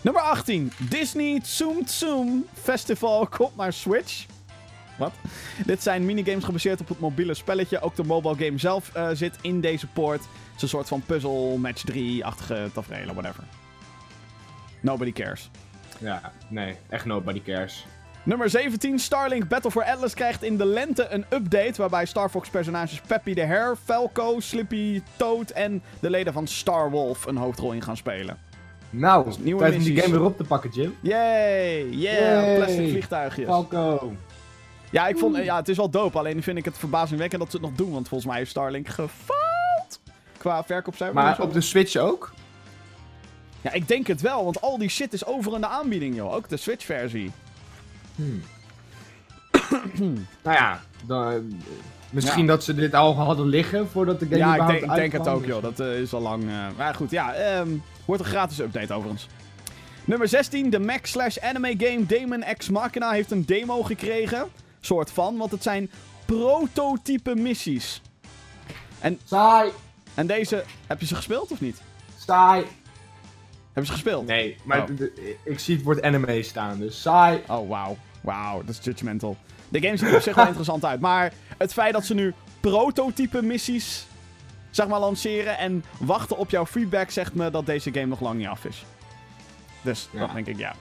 Nummer 18. Disney Tsum Tsum Festival komt naar Switch. Wat? Dit zijn minigames gebaseerd op het mobiele spelletje. Ook de mobile game zelf eh, zit in deze poort. Het is een soort van puzzle, match 3-achtige tafereelen, whatever. Nobody cares. Ja, nee, echt nobody cares. Nummer 17, Starlink Battle for Atlas krijgt in de lente een update waarbij Star Fox personages Peppy the Hare, Falco, Slippy, Toad en de leden van Star Wolf een hoofdrol in gaan spelen. Nou, nieuwe tijd om die game weer op te pakken, Jim. Yay! Yeah! Yay. Plastic vliegtuigjes. Falco. Ja, ik vond, ja, het is wel dope. Alleen vind ik het verbazingwekkend dat ze het nog doen. Want volgens mij heeft Starlink gefaald. Qua verkoopcijfers. Maar op de Switch ook? Ja, ik denk het wel. Want al die shit is over in de aanbieding, joh. Ook de Switch-versie. Nou ja, dan, eh, misschien Ja. dat ze dit al hadden liggen voordat de game Ja, ik denk, ik denk het ook, joh. Dat eh, is al lang... eh, maar goed, ja. ehm, wordt een gratis update overigens. Nummer 16. De Mac slash anime game Demon X Machina heeft een demo gekregen. Soort van, want het zijn prototype missies. Saai. En deze... Heb je ze gespeeld of niet? Saai. Hebben ze gespeeld? Nee, maar Oh. ik zie het woord anime staan, dus saai. Oh, wauw. Wauw, dat is judgmental. De game ziet er op zich wel interessant uit. Maar het feit dat ze nu prototype missies zeg maar lanceren en wachten op jouw feedback zegt me dat deze game nog lang niet af is. Dus Ja. dat denk ik ja.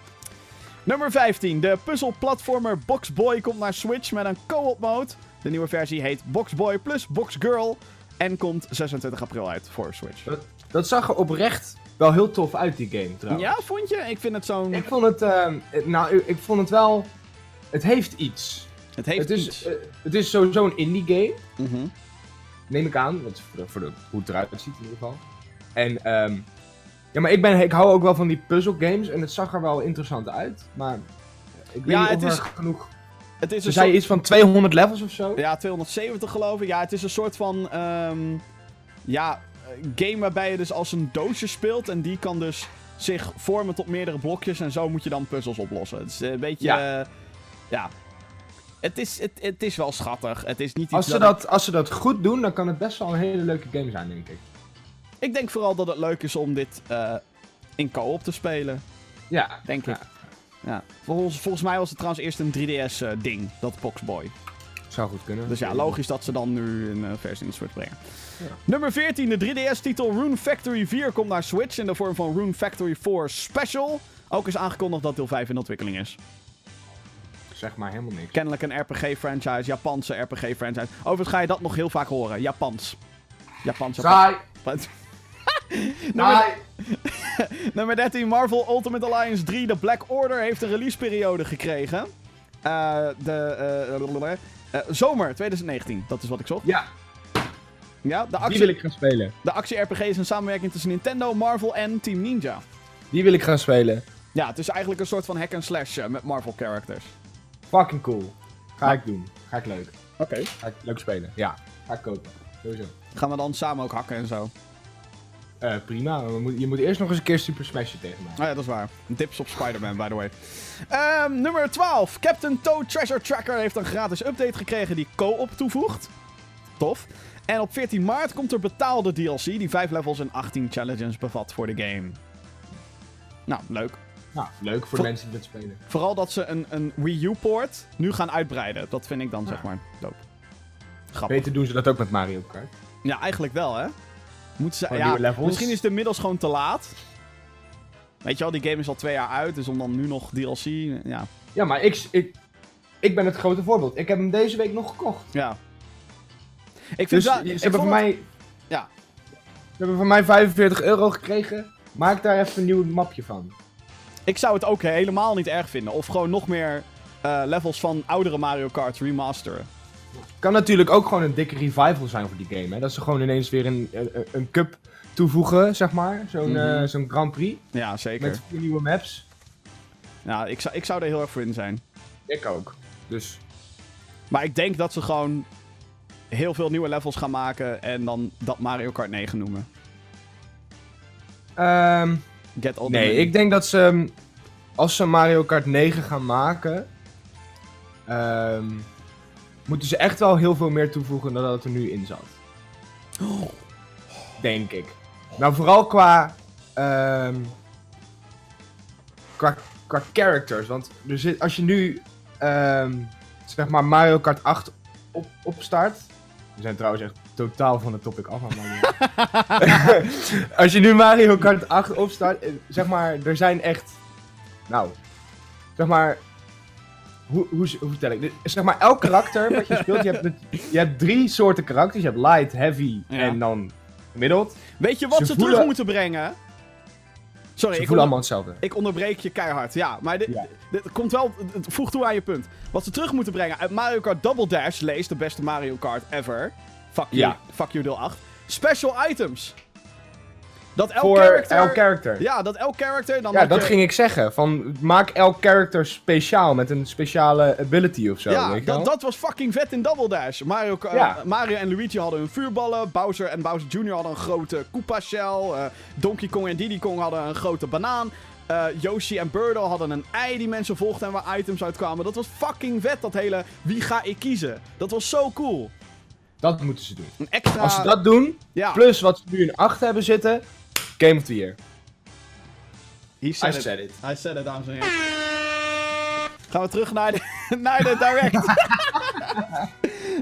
Nummer 15. De puzzelplatformer Boxboy komt naar Switch met een co-op mode. De nieuwe versie heet Boxboy plus Boxgirl en komt 26 april uit voor Switch. Dat, dat zag er oprecht wel heel tof uit, die game trouwens. Ja, vond je? Ik vind het zo'n... Ik vond het, eh, nou, ik- vond het wel, het heeft iets. Het heeft het, is, iets. eh, het is sowieso een indie game, Mhm. neem ik aan. Voor, de, voor de, hoe het eruit ziet in ieder geval. En, ehm, ja, maar ik, ben, ik hou ook wel van die puzzle games en het zag er wel interessant uit. Maar ik weet Ja, niet het of is er genoeg... Het is Ze zei soort- iets van 200 levels of zo? Ja, 270 geloof ik. Ja, het is een soort van. ehm, ja, eh, game waarbij je dus als een doosje speelt. En die kan dus zich vormen tot meerdere blokjes. En zo moet je dan puzzels oplossen. Het is een beetje. Ja. Ja. ja. Het, is, het, het is wel schattig. Het is niet iets Als ze, dat, als ze dat goed doen, dan kan het best wel een hele leuke game zijn, denk ik. Ik denk vooral dat het leuk is om dit eh, in co-op te spelen. Ja, Denk Ja. ik. Ja. Volgens, volgens mij was het trouwens eerst een 3DS-ding. dat Boxboy. zou goed kunnen. Dus ja, logisch dat ze dan nu een eh, versie in de Switch brengen. Ja. Nummer 14, de 3DS-titel Rune Factory 4 komt naar Switch in de vorm van Rune Factory 4 Special. Ook is aangekondigd dat deel 5 in ontwikkeling is. Zeg maar helemaal niks. Kennelijk een RPG-franchise, Japanse RPG-franchise. Overigens ga je dat nog heel vaak horen. Japans. Japans, Japans. Saai! Nummer, nummer 13, Marvel Ultimate Alliance 3, de Black Order, heeft een releaseperiode gekregen. Eh, de eh, eh, zomer 2019, dat is wat ik zocht. Ja, Ja, de die actie, wil ik gaan spelen. de actie-RPG is een samenwerking tussen Nintendo, Marvel en Team Ninja. Die wil ik gaan spelen. Ja, het is eigenlijk een soort van hack and slash met Marvel characters. Fucking cool. Ga ik doen. Ga ik leuk. Oké. Ga ik leuk spelen. Ja, ga ik kopen. Sowieso. Gaan we dan samen ook hakken en zo? Eh, prima. Moet- je moet eerst nog eens een keer Super Smashen tegen mij. Oh ja, dat is waar. Dips op Spider-Man, by the way. Ehm, nummer 12. Captain Toad Treasure Tracker heeft een gratis update gekregen die co-op toevoegt. Tof. En op 14 maart komt er betaalde DLC die 5 levels en 18 challenges bevat voor de game. Nou, leuk. Nou, leuk voor de mensen die dat spelen. Vooral dat ze een, een Wii U-port nu gaan uitbreiden. Dat vind ik dan, Ja. zeg maar, dope. Grappig. Beter doen ze dat ook met Mario Kart. Ja, eigenlijk wel, hè? Moeten ze, ja, levels. misschien is het inmiddels gewoon te laat. Weet je wel, die game is al twee jaar uit, dus om dan nu nog DLC... Ja, Ja, maar ik, ik, ik ben het grote voorbeeld. Ik heb hem deze week nog gekocht. ja. Ik vind Dus wel- ze ik hebben het- mij... Ja. Ze hebben van mij 45 euro gekregen. Maak daar even een nieuw mapje van. Ik zou het ook helemaal niet erg vinden. Of gewoon nog meer eh, levels van oudere Mario Kart remasteren. Kan natuurlijk ook gewoon een dikke revival zijn voor die game. Hè? Dat ze gewoon ineens weer een, een, een cup toevoegen, zeg maar. Zo'n Mhm. eh, zo'n Grand Prix. Ja, zeker. Met vier nieuwe maps. Ja, ik zou, ik zou er heel erg voor in zijn. Ik ook. Dus Maar ik denk dat ze gewoon heel veel nieuwe levels gaan maken en dan dat Mario Kart 9 noemen. ehm, Get all nee, ik denk dat ze... um, Als ze Mario Kart 9 gaan maken... ehm, moeten ze echt wel heel veel meer toevoegen dan dat er nu in zat. Denk ik. Nou, vooral qua... ehm, qua, characters. Want er zit, als je nu... ehm, zeg maar Mario Kart 8 op, opstart... We zijn trouwens echt totaal van de topic af het Als je nu Mario Kart 8 opstart, eh, zeg maar, er zijn echt. Nou, zeg maar. Hoe, hoe, hoe vertel ik dit? Zeg maar, elk karakter wat je speelt, je hebt, je hebt drie soorten karakters. Je hebt light, heavy Ja. en dan gemiddeld. Weet je wat Ze ze, voelen- terug moeten brengen? Sorry, Ze ik, voelen onder- allemaal hetzelfde. ik onderbreek je keihard. Ja, maar dit, Ja. dit komt wel... Het voegt toe aan je punt. Wat ze terug moeten brengen uit Mario Kart Double Dash... Lees de beste Mario Kart ever. Fuck you, Ja. fuck you deel 8. Special items. Dat elk Voor character... elk character. Ja, Ja, dat elk character... Dan had dat je- ging ik zeggen. Van, maak elk character speciaal met een speciale ability of zo. Ja, weet dat, dat was fucking vet in Double Dash. Mario, Ja. Mario en Luigi hadden hun vuurballen. Bowser en Bowser Jr. hadden een grote Koopa Shell. eh, Donkey Kong en Diddy Kong hadden een grote banaan. eh, Yoshi en Birdo hadden een ei die mensen volgden en waar items uitkwamen. Dat was fucking vet, dat hele wie ga ik kiezen. Dat was zo cool. Dat moeten ze doen. Een extra... Als ze dat doen, ja, plus wat ze nu in 8 hebben zitten, Game of the Year. He I said, it. said it. Hij said it, dames en heren. Gaan we terug naar de, naar de direct.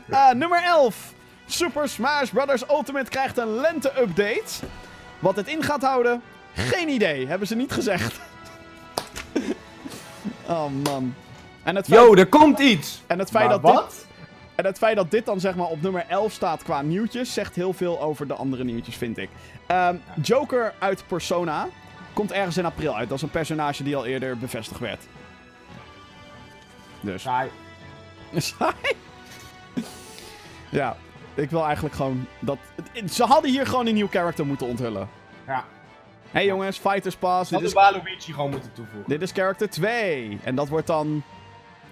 Ah, nummer 11. Super Smash Bros. Ultimate krijgt een lente-update. Wat het in gaat houden, geen idee. Hebben ze niet gezegd. oh man. En het feit, Yo, er komt iets! en het feit Maar dat wat? dit... En het feit dat dit dan zeg maar op nummer 11 staat qua nieuwtjes, zegt heel veel over de andere nieuwtjes, vind ik. Ehm, Joker uit Persona komt ergens in april uit. Dat is een personage die al eerder bevestigd werd. Dus. Saai. Saai? ja, ik wil eigenlijk gewoon dat... Ze hadden hier gewoon een nieuw character moeten onthullen. Ja. Hé hey jongens, Fighters Pass. Ze Dit is, Waluigi gewoon moeten toevoegen. dit is character 2. En dat wordt dan...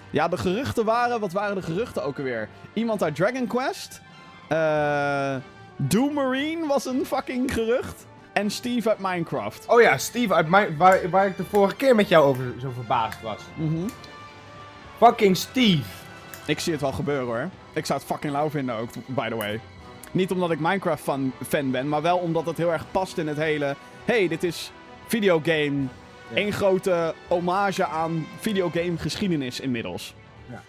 Ja, de geruchten waren... Wat waren de geruchten ook alweer? Iemand uit Dragon Quest. Eh... Doom Marine was een fucking gerucht. En Steve uit Minecraft. Oh ja, Steve, uit mijn, waar, waar ik de vorige keer met jou over zo verbaasd was. Mhm. Fucking Steve. Ik zie het wel gebeuren hoor. Ik zou het fucking lauw vinden ook, by the way. Niet omdat ik Minecraft fan, fan ben, maar wel omdat het heel erg past in het hele... hey, dit is videogame. Ja. Eén grote hommage aan videogame geschiedenis inmiddels. Ja.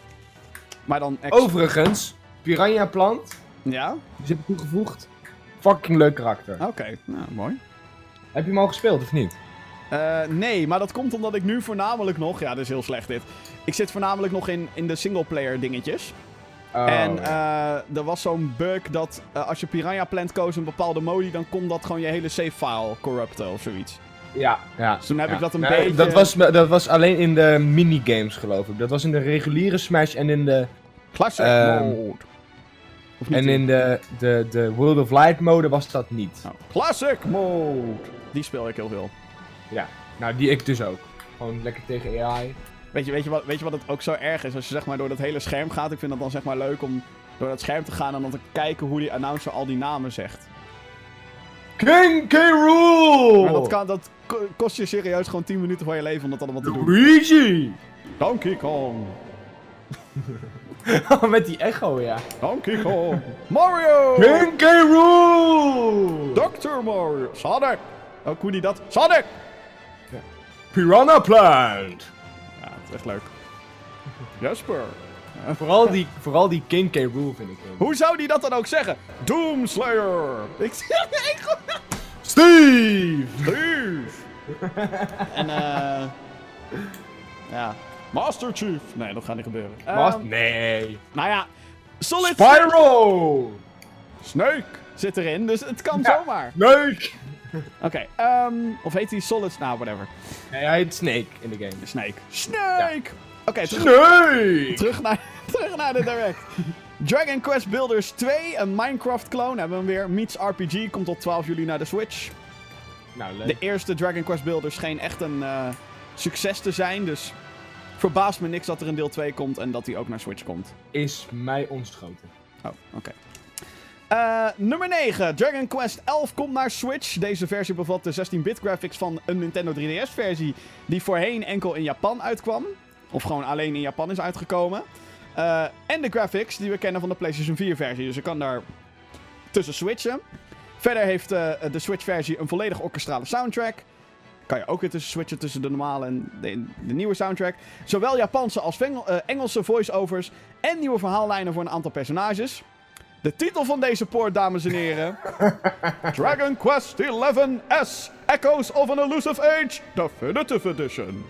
Maar dan... Overigens, Piranha Plant, Ja? die zit toegevoegd. Fucking leuk karakter. Oké, nou mooi. Heb je hem al gespeeld of niet? Eh, nee, maar dat komt omdat ik nu voornamelijk nog... Ja, dit is heel slecht dit. Ik zit voornamelijk nog in, in de singleplayer dingetjes. Oh, en ja. eh, er was zo'n bug dat eh, als je Piranha Plant koos een bepaalde modi, dan kon dat gewoon je hele save file corrupten of zoiets. Ja, ja. Dus toen heb ja. ik dat een Nee, beetje... Dat was, dat was alleen in de minigames, geloof ik. Dat was in de reguliere Smash en in de, Classic Ehm, mode. Of niet en in de, de, de World of Light mode was dat niet. Oh, classic mode. Die speel ik heel veel. Ja, nou die ik dus ook. Gewoon lekker tegen AI. Weet je, weet, je wat, weet je wat het ook zo erg is? Als je zeg maar door dat hele scherm gaat, ik vind het dan zeg maar leuk om door dat scherm te gaan en dan te kijken hoe die announcer al die namen zegt. King K. Rool! Maar dat, kan, dat ko- kost je serieus gewoon 10 minuten van je leven om dat allemaal te doen. Luigi! Donkey Kong. Met die echo, ja. Donkey Kong. Mario. King K. Rool! Dr. Mario. Sonic. Ook hoe die dat... Sonic! Piranha Plant! Ja, het is echt leuk. Jasper. Vooral die, vooral die King K. Rool vind ik heel Hoe zou die dat dan ook zeggen? Doomslayer. Ik Steve! Steve. en eh... ja. Master Chief. Nee, dat gaat niet gebeuren. Ehm, Nee. nou ja. Solid Spyro! Snake zit erin, dus het kan Ja. zomaar. Snake! Oké, ehm... Of heet die Solid... Nou, whatever. Nee, hij heet Snake in de game. Snake. Snake! Oké, terug, naar, terug naar de direct. Dragon Quest Builders 2, een Minecraft-clone, hebben we hem weer. Meets RPG, komt op 12 juli naar de Switch. Nou, leuk. De eerste Dragon Quest Builders scheen echt een eh, succes te zijn, dus verbaast me niks dat er een deel 2 komt en dat hij ook naar Switch komt. Is mij ontschoten. Oh, oké. Eh, nummer 9. Dragon Quest 11 komt naar Switch. Deze versie bevat de 16-bit graphics van een Nintendo 3DS-versie die voorheen enkel in Japan uitkwam. Of gewoon alleen in Japan is uitgekomen. Eh, en de graphics die we kennen van de PlayStation 4-versie. Dus je kan daar tussen switchen. Verder heeft eh, de Switch-versie een volledig orkestrale soundtrack. Kan je ook weer tussen switchen tussen de normale en de, de nieuwe soundtrack. Zowel Japanse als eh, Engelse voice-overs en nieuwe verhaallijnen voor een aantal personages. De titel van deze poort, dames en heren. Dragon Quest XI S. Echoes of an Elusive Age. Definitive Edition.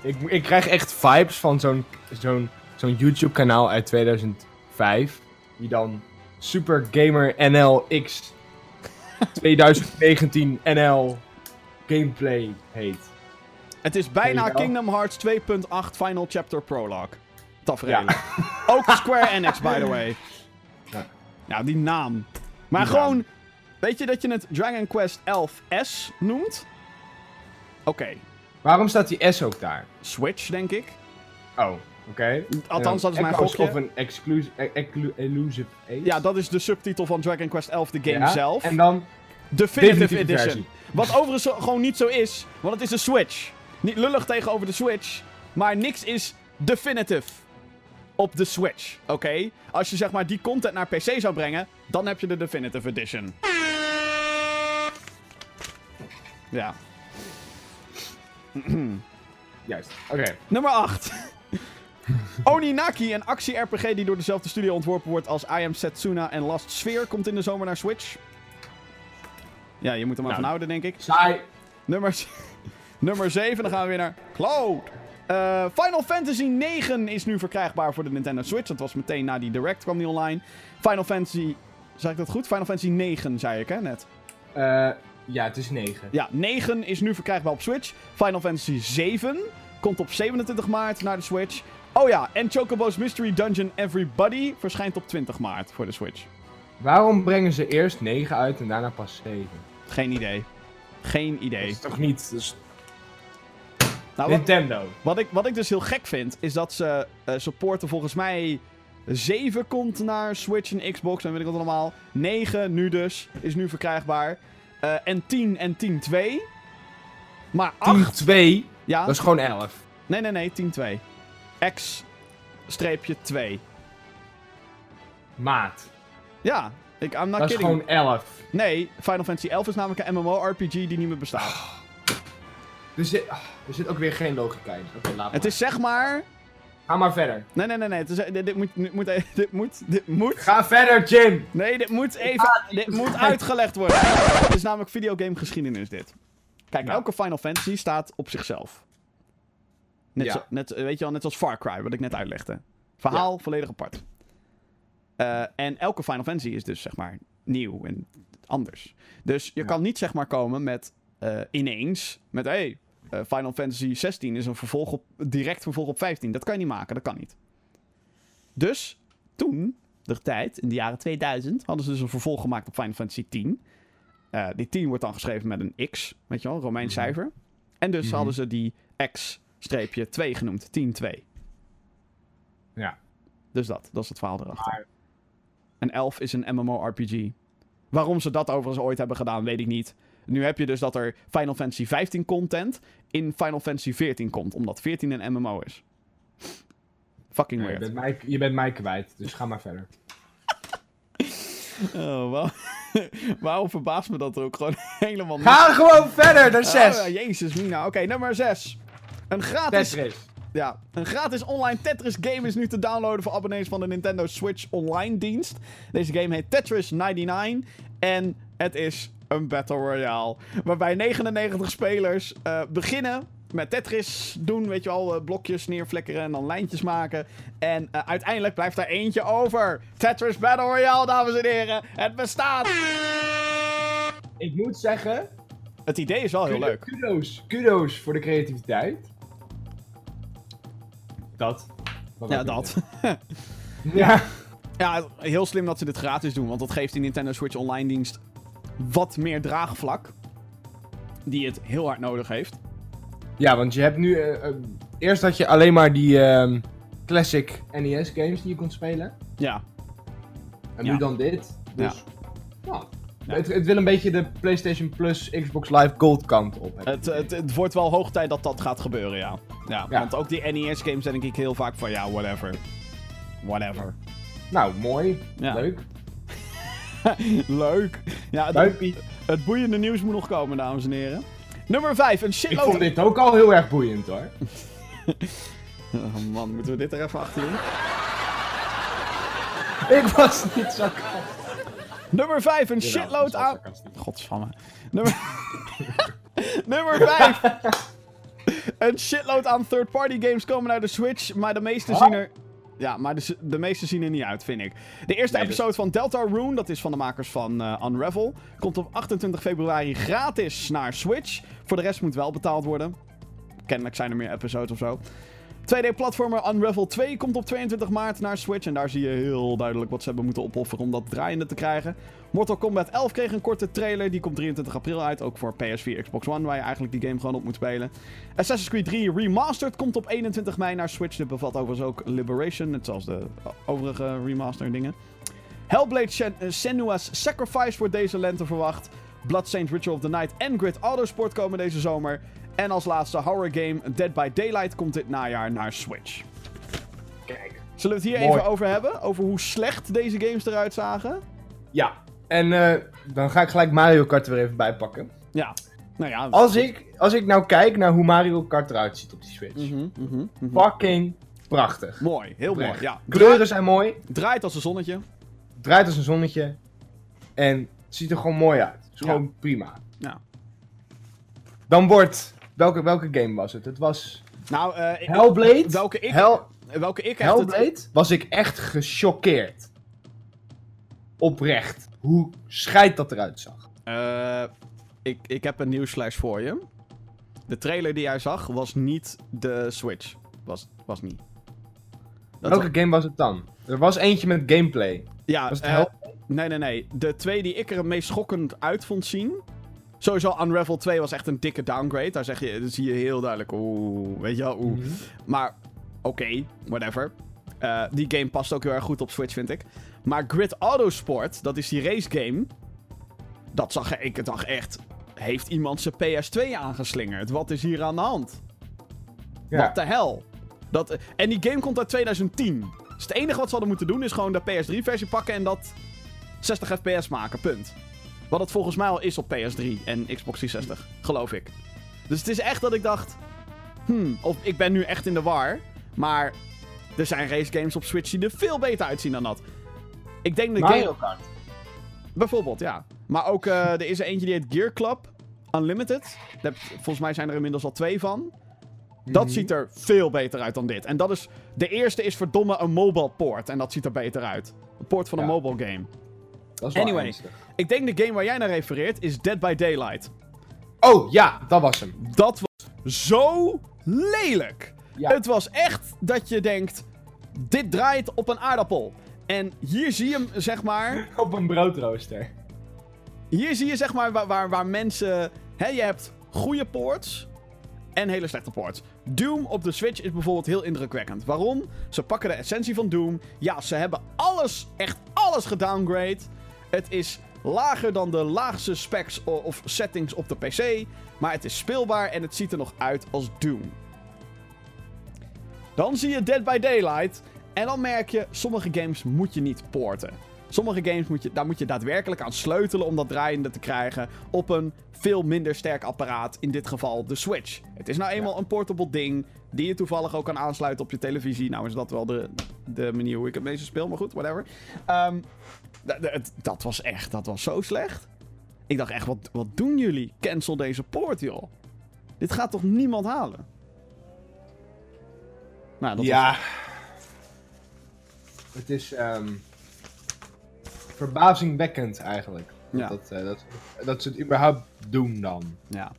Ik, ik krijg echt vibes van zo'n zo'n zo'n YouTube kanaal uit 2005. Die dan Super Gamer NL X 2019 NL Gameplay heet. Het is bijna? Kingdom Hearts 2.8 Final Chapter Prologue. Tafereel. Ook Square Enix, by the way. Ja. Nou, die naam. Maar Die gewoon... naam. Weet je dat je het Dragon Quest 11S noemt? Oké. Waarom staat die S ook daar? Switch, denk ik. Oh, oké. Althans, dat is mijn Echoes gokje. Of een exclusive, e- eclu- elusive Age. Ja, dat is de subtitel van Dragon Quest 11, de game Ja, zelf. En dan Definitive, definitieve Edition. versie. Wat overigens gewoon niet zo is, want het is een Switch. Niet lullig tegenover de Switch, maar niks is definitive op de Switch, oké? Als je zeg maar die content naar PC zou brengen, dan heb je de Definitive Edition. Ja. Juist. Oké. Nummer 8. Oninaki, een actie-RPG die door dezelfde studio ontworpen wordt als I Am Setsuna en Last Sphere, komt in de zomer naar Switch. Ja, je moet hem maar Nou. van houden, denk ik. Saai. Nummer, nummer 7, dan gaan we weer naar Cloud. Eh, Final Fantasy 9 is nu verkrijgbaar voor de Nintendo Switch. Dat was meteen na die Direct kwam die online. Final Fantasy... Zeg ik dat goed? Final Fantasy 9, zei ik hè, net. Eh, ja, het is 9. Ja, 9 is nu verkrijgbaar op Switch. Final Fantasy 7 komt op 27 maart naar de Switch. Oh ja, en Chocobo's Mystery Dungeon Everybody verschijnt op 20 maart voor de Switch. Waarom brengen ze eerst 9 uit en daarna pas 7? Geen idee. Geen Dat idee. is toch niet... Dat is Nou, wat, Nintendo. wat, ik, wat ik dus heel gek vind, is dat ze eh, supporten volgens mij... 7 komt naar Switch en Xbox en weet ik wat allemaal. 9 nu dus, is nu verkrijgbaar. Eh, en 10 en 10 2. Maar 10 8... 2, Ja, dat is gewoon 11. Nee, nee, nee, 10-2. X-streepje 2. Maat. Ja, ik, I'm not dat is kidding. gewoon 11. Nee, Final Fantasy 11 is namelijk een MMORPG die niet meer bestaat. Er zit, ah, er zit ook weer geen logica in. Oké, laat Het is zeg maar... Ga maar verder. Nee, nee, nee, nee. Het is, dit, dit moet, dit moet... Dit moet... Dit moet... Ga verder, Jim! Nee, dit moet even... Dit moet uitgelegd worden. Het is namelijk videogamegeschiedenis dit. Kijk, Ja. elke Final Fantasy staat op zichzelf. Net, Ja. zo, net, eh, weet je wel, net als Far Cry, wat ik net uitlegde. Verhaal volledig apart. Eh, en elke Final Fantasy is dus zeg maar nieuw en anders. Dus je Ja. kan niet zeg maar komen met eh, ineens met hey, eh, Final Fantasy 16 is een vervolg op direct vervolg op 15. Dat kan je niet maken, dat kan niet. Dus toen, de tijd in de jaren 2000, hadden ze dus een vervolg gemaakt op Final Fantasy 10. Eh, die 10 wordt dan geschreven met een X, weet je wel, Romeins Mhm. cijfer. En dus Mhm. hadden ze die X-2 genoemd, 10-2. Ja. Dus dat, dat is het verhaal erachter. Maar- En 11 is een MMORPG. Waarom ze dat overigens ooit hebben gedaan, weet ik niet. Nu heb je dus dat er Final Fantasy 15 content in Final Fantasy 14 komt, omdat 14 een MMO is. Fucking Nee, je, weird. bent mij, je bent mij kwijt, dus ga maar verder. Oh, waarom, waarom verbaast me dat er ook gewoon helemaal niet? Ga gewoon verder, naar 6. Oh, jezus, Mina. Oké, nummer 6. Een gratis, Tetris. ja, een gratis online Tetris game is nu te downloaden voor abonnees van de Nintendo Switch online dienst. Deze game heet Tetris 99 en het is een Battle Royale. Waarbij 99 spelers eh, beginnen met Tetris doen, weet je wel, eh, blokjes neerflikkeren en dan lijntjes maken. En eh, uiteindelijk blijft er eentje over. Tetris Battle Royale, dames en heren. Het bestaat. Ik moet zeggen, Het idee is wel heel leuk. Kudos, kudos voor de creativiteit. Dat. Wat Ja, dat. Ja. Ja, heel slim dat ze dit gratis doen, want dat geeft die Nintendo Switch Online dienst wat meer draagvlak. Die het heel hard nodig heeft. ja, want je hebt nu... eh, eh, eerst had je alleen maar die ehm, classic NES games die je kon spelen. Ja, En Ja. nu dan dit. Dus, ja. Het, het wil een beetje de PlayStation Plus Xbox Live Gold kant op. het, het, het wordt wel hoog tijd dat dat gaat gebeuren, ja. Ja, want ook die NES games denk ik heel vaak van, ja, whatever. Whatever. Nou, mooi. Leuk. Leuk. Ja, het, het boeiende nieuws moet nog komen, dames en heren. Nummer 5, een Ik shitload... vond dit ook al heel erg boeiend hoor. Oh man, moeten we dit er even achter doen? Ik was niet zo Nummer 5, een shitload aan... Godsamme. Nummer... Nummer 5. een shitload aan third-party games komen naar de Switch, maar de meeste zien er... Ja, maar de, de meeste zien er niet uit, vind ik. De eerste Nee, dus- episode van Delta Rune, dat is van de makers van eh, Unravel, komt op 28 februari gratis naar Switch. Voor de rest moet wel betaald worden. Kennelijk zijn er meer episodes of zo. 2D-platformer Unravel 2 komt op 22 maart naar Switch. En daar zie je heel duidelijk wat ze hebben moeten opofferen om dat draaiende te krijgen. Mortal Kombat 11 kreeg een korte trailer. Die komt 23 april uit. Ook voor PS4, Xbox One, waar je eigenlijk die game gewoon op moet spelen. Assassin's Creed 3 Remastered komt op 21 mei naar Switch. Dit bevat overigens ook Liberation, net zoals de overige remaster dingen. Hellblade eh, Senua's Sacrifice wordt deze lente verwacht. Bloodstained Ritual of the Night en Grid Autosport komen deze zomer. En als laatste horror game Dead by Daylight komt dit najaar naar Switch. Kijk. Zullen we het hier Mooi. even over hebben? Over hoe slecht deze games eruit zagen? Ja. En eh, dan ga ik gelijk Mario Kart er weer even bij pakken. Ja. Nou ja. Als ik, als ik nou kijk naar hoe Mario Kart eruit ziet op die Switch. Mhm, mhm, mhm. Fucking prachtig. Mooi, heel mooi. Ja. Kleuren zijn mooi. Draait als een zonnetje. Draait als een zonnetje. En het ziet er gewoon mooi uit. Is Ja. gewoon prima. Ja. Dan wordt... Welke, welke game was het? Het was Nou, eh, Hellblade. welke ik, Hell, welke ik echt... het- Hellblade was ik echt gechoqueerd. Oprecht. Hoe scheid dat eruit zag. Eh, ik, ik heb een nieuwsflash voor je. De trailer die jij zag was niet de Switch. Was, was niet. Dat Welke game was het dan? Er was eentje met gameplay. ja, Was het eh? Nee, nee, nee. De twee die ik er het meest schokkend uit vond zien. Sowieso Unravel 2 was echt een dikke downgrade. Daar zeg je, zie je heel duidelijk. Oeh, weet je wel, oeh. Mhm. Maar oké, whatever. Eh, die game past ook heel erg goed op Switch, vind ik. Maar Grid Autosport, dat is die race game. Dat zag ik, dacht echt. Heeft iemand zijn PS2 aangeslingerd? Wat is hier aan de hand? Ja. Wat de hel? Dat, en die game komt uit 2010. Dus het enige wat ze hadden moeten doen is gewoon de PS3-versie pakken en dat 60 fps maken, punt. Wat het volgens mij al is op PS3 en Xbox 360, geloof ik. Dus het is echt dat ik dacht... Hmm, of ik ben nu echt in de war. Maar er zijn race games op Switch die er veel beter uitzien dan dat. Ik denk de Mario game... Kart. Bijvoorbeeld, ja. Maar ook, eh, er is er eentje die heet Gear Club Unlimited. Daar volgens mij zijn er inmiddels al twee van. Dat Mhm. ziet er veel beter uit dan dit. En dat is... De eerste is verdomme een mobile port. En dat ziet er beter uit. Een port van een mobile game. Dat is wel Anyway. ernstig. Ik denk de game waar jij naar refereert is Dead by Daylight. Oh, ja, dat was hem. Dat was zo lelijk. Ja. Het was echt dat je denkt... Dit draait op een aardappel. En hier zie je hem, zeg maar... Op een broodrooster. Hier zie je zeg maar waar, waar, waar mensen... Hè, je hebt goede ports en hele slechte ports. Doom op de Switch is bijvoorbeeld heel indrukwekkend. Waarom? Ze pakken de essentie van Doom. Ja, ze hebben alles, echt alles gedowngrade. Het is lager dan de laagste specs of settings op de PC. Maar het is speelbaar en het ziet er nog uit als Doom. Dan zie je Dead by Daylight. En dan merk je, sommige games moet je niet porten. Sommige games moet je, daar moet je daadwerkelijk aan sleutelen om dat draaiende te krijgen op een veel minder sterk apparaat, in dit geval de Switch. Het is nou eenmaal een portable ding die je toevallig ook kan aansluiten op je televisie. Nou is dat wel de, de manier hoe ik het meeste speel, maar goed, whatever. Ehm, het- dat was echt, dat was zo slecht. Ik dacht echt, wat, wat doen jullie? Cancel deze port, joh. Dit gaat toch niemand halen? Nou, dat ja. Het is ehm verbazingwekkend eigenlijk. Ja. dat, eh, dat, dat ze het überhaupt doen dan. Ja.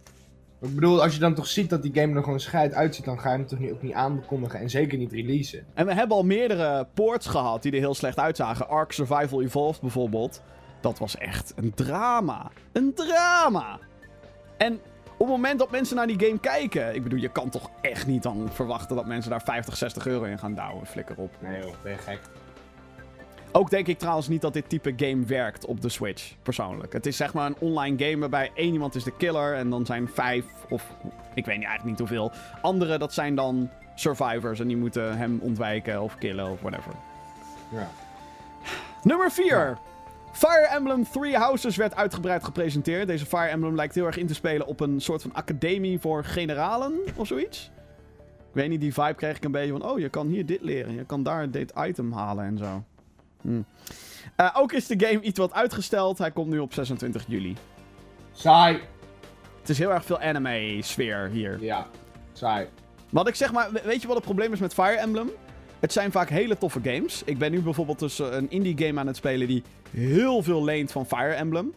Ik bedoel, als je dan toch ziet dat die game er gewoon scheid uitziet, dan ga je hem toch niet, ook niet aankondigen en zeker niet releasen. En we hebben al meerdere ports gehad die er heel slecht uitzagen. Ark Survival Evolved bijvoorbeeld. Dat was echt een drama. Een drama. En op het moment dat mensen naar die game kijken... Ik bedoel, je kan toch echt niet dan verwachten dat mensen daar 50, 60 euro in gaan douwen. Flikker op. Nee joh, ben je gek. Ook denk ik trouwens niet dat dit type game werkt op de Switch, persoonlijk. Het is zeg maar een online game waarbij één iemand is de killer en dan zijn vijf, of ik weet niet, eigenlijk niet hoeveel. Anderen, dat zijn dan survivors en die moeten hem ontwijken of killen of whatever. Ja. Nummer 4. Fire Emblem Three Houses werd uitgebreid gepresenteerd. Deze Fire Emblem lijkt heel erg in te spelen op een soort van academie voor generalen of zoiets. Ik weet niet, die vibe kreeg ik een beetje van... Oh, je kan hier dit leren. Je kan daar dit item halen en zo. Hm. Eh, ook is de game iets wat uitgesteld. Hij komt nu op 26 juli. Saai. Het is heel erg veel anime-sfeer hier. Ja, saai. Wat ik zeg maar, we- weet je wat het probleem is met Fire Emblem? Het zijn vaak hele toffe games. Ik ben nu bijvoorbeeld dus eh, een indie game aan het spelen die heel veel leent van Fire Emblem.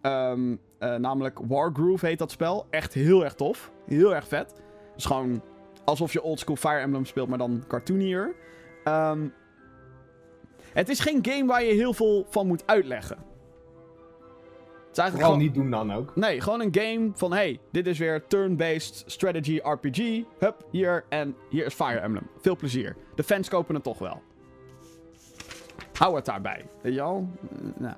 Ehm, eh, namelijk Wargroove heet dat spel. Echt heel erg tof. Heel erg vet. Het is gewoon alsof je oldschool Fire Emblem speelt, maar dan cartoonier. Ehm, het is geen game waar je heel veel van moet uitleggen. Het is eigenlijk gewoon... niet doen dan ook. Nee, gewoon een game van hey, dit is weer turn-based strategy RPG. Hup, hier en hier is Fire Emblem. Veel plezier. De fans kopen het toch wel. Hou het daarbij. Weet je al? Eh, nou.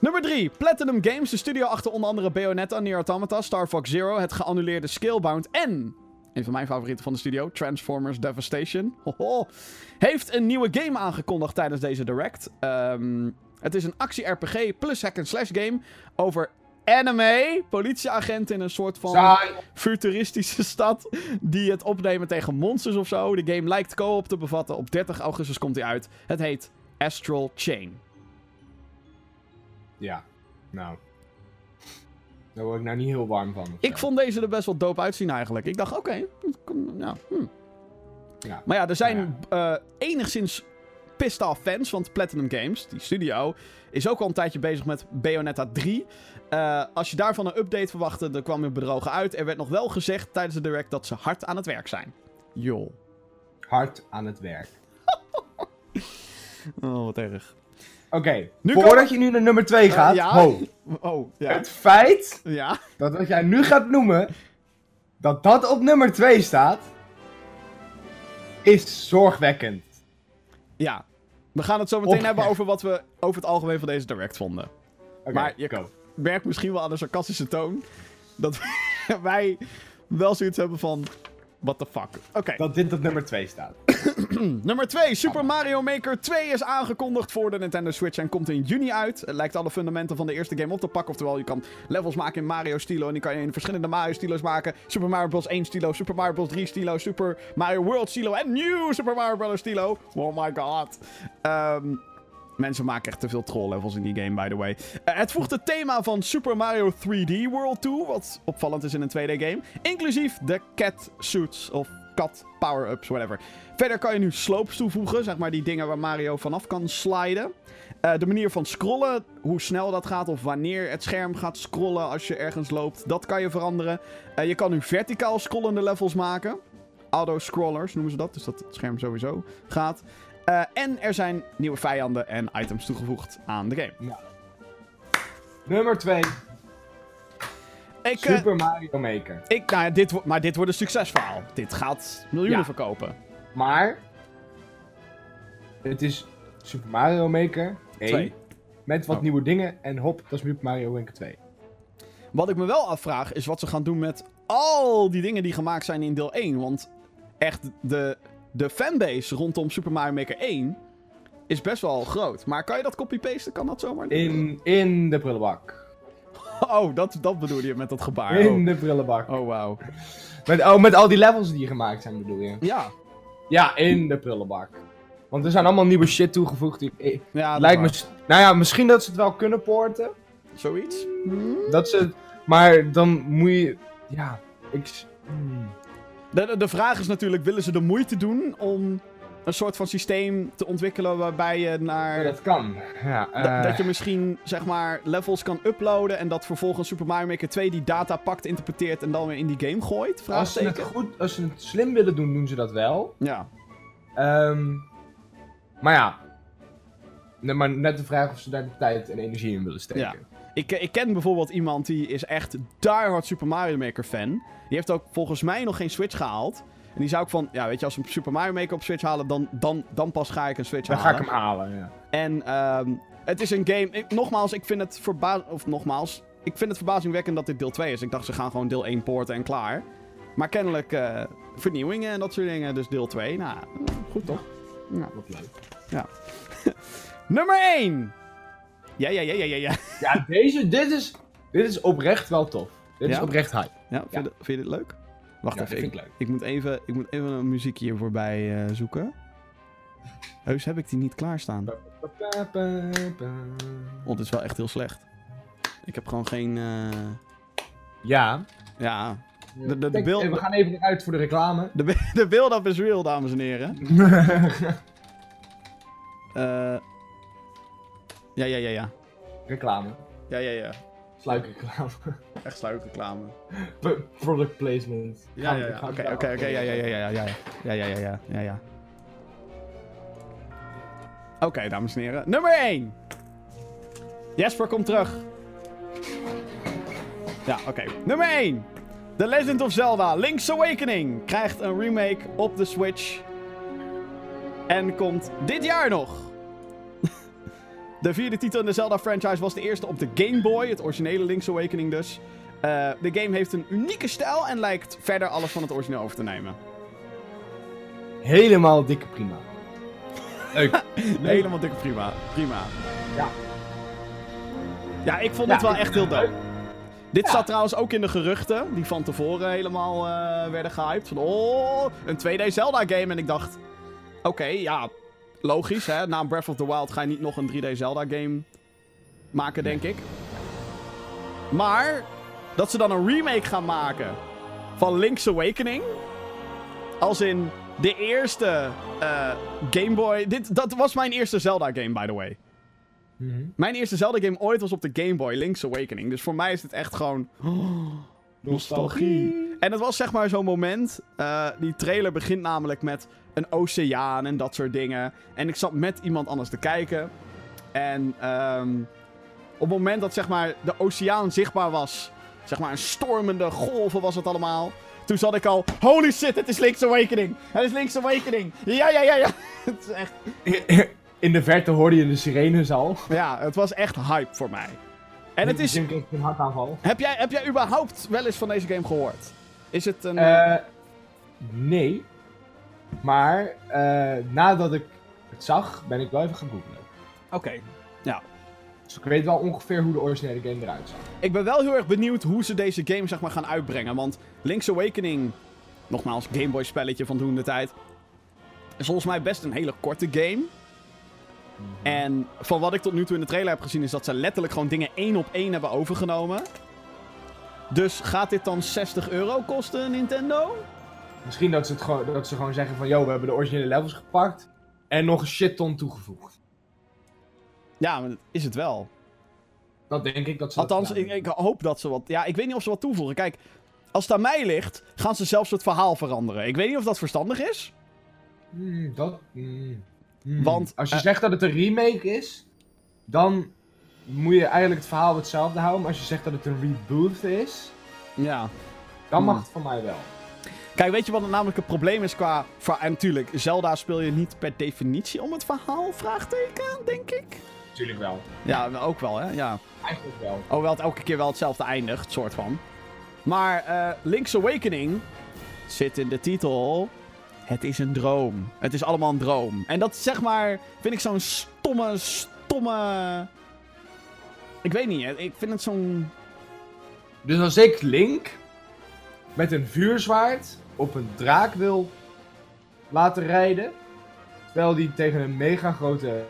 Nummer 3. Platinum Games, de studio achter onder andere Bayonetta, Nier Automata, Star Fox Zero, het geannuleerde Scalebound en... Een van mijn favorieten van de studio, Transformers Devastation. Hoho. Heeft een nieuwe game aangekondigd tijdens deze direct. Ehm, het is een actie-RPG plus hack-and-slash game over anime. Politieagenten in een soort van Saai. futuristische stad. Die het opnemen tegen monsters of zo. De game lijkt co-op te bevatten. Op 30 augustus komt hij uit. Het heet Astral Chain. Ja, nou. Daar word ik nou niet heel warm van. Ik vond deze er best wel dope uitzien eigenlijk. Ik dacht, oké. hm. Ja. Maar ja, er zijn eh, enigszins pissed off fans. Want Platinum Games, die studio, is ook al een tijdje bezig met Bayonetta 3. Eh, als je daarvan een update verwachtte, dan kwam je bedrogen uit. Er werd nog wel gezegd tijdens de direct dat ze hard aan het werk zijn. Joh. Hard aan het werk. Oh, wat erg. Oké, voordat je nu naar nummer 2 gaat. ja. ho. Oh, ja. Het feit Ja. dat wat jij nu gaat noemen, dat dat op nummer 2 staat, is zorgwekkend. Ja. We gaan het zo meteen hebben over wat we over het algemeen van deze direct vonden. Maar je- go. merkt misschien wel aan de sarcastische toon dat wij wel zoiets hebben van. What the fuck. Oké, Dat dit op nummer 2 staat. nummer 2. Super Mario Maker 2 is aangekondigd voor de Nintendo Switch en komt in juni uit. Het lijkt alle fundamenten van de eerste game op te pakken. Oftewel, je kan levels maken in Mario stilo en die kan je in verschillende Mario stilo's maken. Super Mario Bros. 1 stilo, Super Mario Bros. 3 stilo, Super Mario World stilo en New Super Mario Bros. stilo. Oh my god. Ehm... Mensen maken echt te veel troll-levels in die game, by the way. Eh, het voegt het thema van Super Mario 3D World toe, wat opvallend is in een 2D-game. Inclusief de cat suits of cat power-ups, whatever. Verder kan je nu slopes toevoegen, zeg maar die dingen waar Mario vanaf kan sliden. Eh, de manier van scrollen, hoe snel dat gaat of wanneer het scherm gaat scrollen als je ergens loopt, dat kan je veranderen. Eh, je kan nu verticaal scrollende levels maken. Auto-scrollers noemen ze dat, dus dat het scherm sowieso gaat. Eh, en er zijn nieuwe vijanden en items toegevoegd aan de game. Nummer 2, Ik, eh, Super Mario Maker. ik, nou ja, dit, maar dit wordt een succesverhaal. Dit gaat miljoenen Ja. verkopen. Maar, het is Super Mario Maker 1. Twee. Met wat Oh. nieuwe dingen en hop, dat is Super Mario Maker 2. Wat ik me wel afvraag is wat ze gaan doen met al die dingen die gemaakt zijn in deel 1. Want echt, de, de fanbase rondom Super Mario Maker 1 is best wel groot. Maar kan je dat copy-pasten? Kan dat zomaar? In, in de prullenbak. Oh, dat, dat bedoel je met dat gebaar. In Oh, de prullenbak. oh wauw. Met, oh, met al die levels die gemaakt zijn bedoel je? Ja. Ja, in de prullenbak. Want er zijn allemaal nieuwe shit toegevoegd. Ik, ik- ja lijkt me... Nou ja, misschien dat ze het wel kunnen poorten. Zoiets? Dat ze... Maar dan moet je... Ja, ik... hmm. De, de vraag is natuurlijk, willen ze de moeite doen om een soort van systeem te ontwikkelen waarbij je naar... Ja, dat kan. Ja, Da- eh, dat je misschien, zeg maar, levels kan uploaden en dat vervolgens Super Mario Maker 2 die data pakt, interpreteert en dan weer in die game gooit? als ze het goed... Als ze het slim willen doen, doen ze dat wel. Ja. Ehm, maar ja. Nee, maar net de vraag of ze daar de tijd en energie in willen steken. Ja. Ik, ik ken bijvoorbeeld iemand die is echt diehard Super Mario Maker fan. Die heeft ook volgens mij nog geen Switch gehaald. En die zou ik van, ja weet je, als we een Super Mario Maker op Switch halen, dan, dan, dan pas ga ik een Switch Dan ga halen. ik hem halen, ja. En ehm, het is een game. Ik, nogmaals, ik vind het verba of nogmaals, ik vind het verbazingwekkend dat dit deel 2 is. Ik dacht ze gaan gewoon deel 1 poorten en klaar. Maar kennelijk eh, vernieuwingen en dat soort dingen. Dus deel 2. Nou, goed toch? Ja. Wat leuk. Nummer 1. Ja, ja, ja, ja, ja, ja. Ja, deze, dit is, dit is oprecht wel tof. Dit is Ja? oprecht hype. ja vind, Je, vind je dit leuk? Wacht Ja, even. Ik, moet even, ik moet even een muziekje hier voorbij eh, zoeken. Heus heb ik die niet klaarstaan. Want het is wel echt heel slecht. Ik heb gewoon geen. eh, Ja. Ja. De, de, beeld, We gaan even eruit voor de reclame. de, be- de build-up is real, dames en heren. Eh ja, ja, ja, ja. reclame. Ja, ja, ja. Sluikreclame. Echt sluikreclame. Product placement. Ja, ja, ja. Oké, oké, oké. Ja, ja, ja, ja, ja, ja. Ja, ja, ja, ja, ja, ja. Oké, dames en heren. Nummer 1. Jesper komt terug. Ja, oké. Nummer 1. The Legend of Zelda Link's Awakening krijgt een remake op de Switch. En komt dit jaar nog. De vierde titel in de Zelda-franchise was de eerste op de Game Boy, het originele Link's Awakening dus. Eh, de game heeft een unieke stijl en lijkt verder alles van het origineel over te nemen. Helemaal dikke prima. Leuk. Helemaal dikke prima. Prima. Ja. Ja, ik vond Ja, dit wel echt heel dope. Dit Ja. zat trouwens ook in de geruchten, die van tevoren helemaal eh, werden gehyped. Van, oh, een 2D Zelda-game. En ik dacht, oké, ja, logisch, hè. Na Breath of the Wild ga je niet nog een 3D Zelda-game maken, denk ik. Maar, dat ze dan een remake gaan maken van Link's Awakening. Als in de eerste eh, Game Boy... Dit, dat was mijn eerste Zelda-game, by the way. Mhm. Mijn eerste Zelda-game ooit was op de Game Boy, Link's Awakening. Dus voor mij is het echt gewoon... nostalgie. En het was zeg maar zo'n moment. eh, die trailer begint namelijk met een oceaan en dat soort dingen. En ik zat met iemand anders te kijken. En ehm, op het moment dat zeg maar de oceaan zichtbaar was... Zeg maar een stormende golven was het allemaal... Toen zat ik al, holy shit, het is Link's Awakening. Het is Link's Awakening. Ja, ja, ja, ja. het is echt... In de verte hoorde je de sirenes al. Ja, het was echt hype voor mij. En het is... Een hartaanval. Heb jij, heb jij überhaupt wel eens van deze game gehoord? Is het een... Eh, nee. Maar eh, nadat ik het zag, ben ik wel even gaan googlen. Oké. Dus ik weet wel ongeveer hoe de originele game eruit zag. Ik ben wel heel erg benieuwd hoe ze deze game zeg maar gaan uitbrengen. Want Link's Awakening, nogmaals, Game Boy spelletje van toen de tijd, is volgens mij best een hele korte game. En van wat ik tot nu toe in de trailer heb gezien, is dat ze letterlijk gewoon dingen één op één hebben overgenomen. Dus gaat dit dan 60 euro kosten, Nintendo? Misschien dat ze, het gewoon, dat ze gewoon zeggen van... Yo, we hebben de originele levels gepakt. En nog een shit ton toegevoegd. Ja, maar dat is het wel. Dat denk ik dat ze dat Althans, gedaan ik, ik hoop dat ze wat. Ja, ik weet niet of ze wat toevoegen. Kijk, als het aan mij ligt, gaan ze zelfs het verhaal veranderen. Ik weet niet of dat verstandig is. Hmm, dat... hmm, hmm. Want, Als je eh, zegt dat het een remake is, dan moet je eigenlijk het verhaal hetzelfde houden. Maar als je zegt dat het een reboot is, Ja. dan Hmm. mag het van mij wel. Kijk, weet je wat het namelijk het probleem is qua. En natuurlijk, Zelda speel je niet per definitie om het verhaal? Vraagteken, denk ik. Tuurlijk wel. Ja, ook wel, hè? Ja. Eigenlijk wel. Hoewel het elke keer wel hetzelfde eindigt, soort van. Maar eh, Link's Awakening zit in de titel. Het is een droom. Het is allemaal een droom. En dat zeg maar, vind ik zo'n stomme, stomme. Ik weet niet, ik vind het zo'n. Dus als ik Link met een vuurzwaard op een draak wil laten rijden, terwijl die tegen een mega grote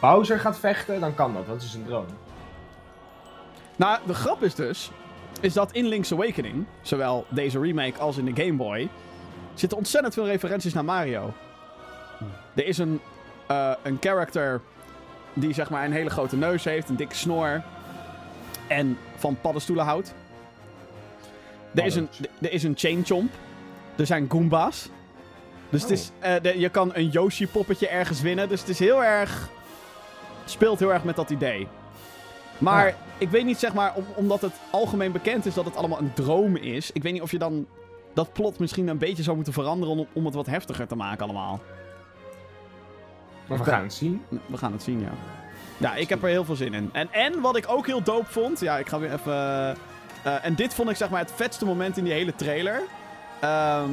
Bowser gaat vechten, dan kan dat. Dat is een droom. Nou, de grap is dus. Is dat in Link's Awakening, zowel deze remake als in de Game Boy. Zitten ontzettend veel referenties naar Mario. Er is een, eh, een character die zeg maar een hele grote neus heeft, een dikke snor. En van paddenstoelen houdt. Er is, een, er is een chain chomp. Er zijn Goombas. Dus het Oh. is, eh, de- je kan een Yoshi-poppetje ergens winnen. Dus het is heel erg. speelt heel erg met dat idee. Maar Ja. ik weet niet, zeg maar, om- omdat het algemeen bekend is dat het allemaal een droom is. Ik weet niet of je dan dat plot misschien een beetje zou moeten veranderen om, om het wat heftiger te maken allemaal. Maar we gaan het zien. We gaan het zien, ja. Ja, ik heb er heel veel zin in. En, en wat ik ook heel dope vond. Ja, ik ga weer even. eh, en dit vond ik zeg maar het vetste moment in die hele trailer. Ehm,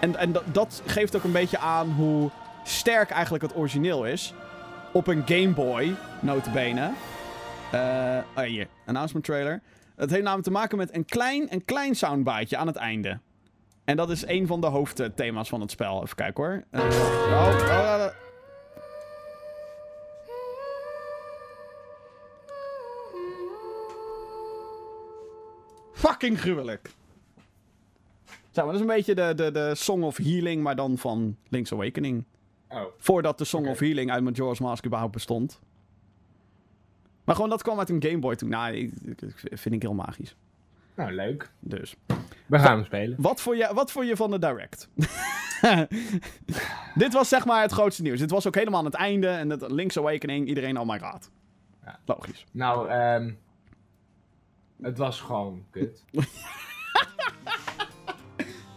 en en dat, dat geeft ook een beetje aan hoe sterk eigenlijk het origineel is. Op een Game Boy, notabene. Eh oh, hier, announcement trailer. Het heeft namelijk te maken met een klein, een klein soundbiteje aan het einde. En dat is een van de hoofdthema's van het spel. Even kijken hoor. Eh, oh, oh, oh. Fucking gruwelijk. Zeg maar, dat is een beetje de, de, de Song of Healing, maar dan van Link's Awakening. Oh. Voordat de Song of Healing uit Majora's Mask überhaupt bestond. Maar gewoon, dat kwam uit een Game Boy toen. Nou, ik vind ik heel magisch. Nou, leuk. Dus. We gaan hem spelen. Wat vond je, wat vond je van de Direct? Dit was zeg maar het grootste nieuws. Dit was ook helemaal aan het einde. En het Link's Awakening, iedereen, oh my god. Ja. Logisch. Nou, ehm het was gewoon kut.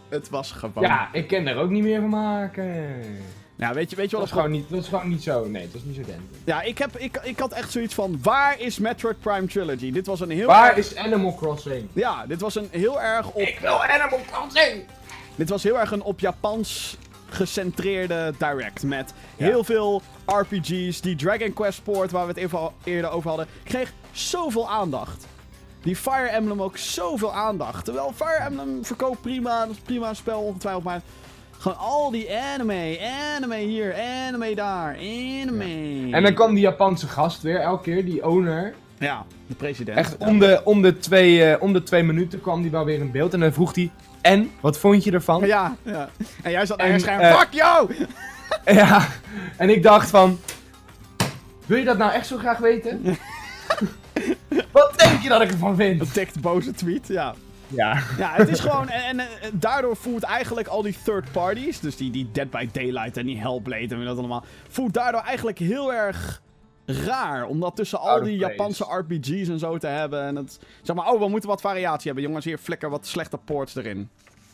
Het was gewoon... Ja, ik kan er ook niet meer van maken. Ja, weet je, weet je wat was, het gewoon niet, het was gewoon niet zo. Nee, het was niet zo dentig. Ja, ik, heb, ik, ik had echt zoiets van, waar is Metroid Prime Trilogy? Dit was een heel Waar erg... is Animal Crossing? Ja, dit was een heel erg op... Ik wil Animal Crossing! Dit was heel erg een op Japans gecentreerde direct. Met Ja. heel veel RPG's. Die Dragon Quest Sport, waar we het even eerder over hadden, kreeg zoveel aandacht. die Fire Emblem ook zoveel aandacht. Terwijl Fire Emblem verkoopt prima, dat is prima een spel ongetwijfeld, maar gewoon al die anime, anime hier, anime daar, anime. En dan kwam die Japanse gast weer elke keer, die owner. Ja, de president. Echt om de, om, de twee, eh, om de twee minuten kwam die wel weer in beeld. En dan vroeg hij, en, wat vond je ervan? Ja, ja. En jij zat En, scherm, eh, fuck jou! Ja, en ik dacht van... Wil je dat nou echt zo graag weten? Wat denk je dat ik ervan vind? Een boze tweet, ja. Ja. Ja, het is gewoon... En, en, daardoor voelt eigenlijk al die third parties... Dus die, die Dead by Daylight en die Hellblade en wie dat allemaal... Voelt daardoor eigenlijk heel erg raar. Om dat tussen al die. Japanse RPG's en zo te hebben. En het, zeg maar, oh, we moeten wat variatie hebben. Jongens, hier flikker wat slechte ports erin.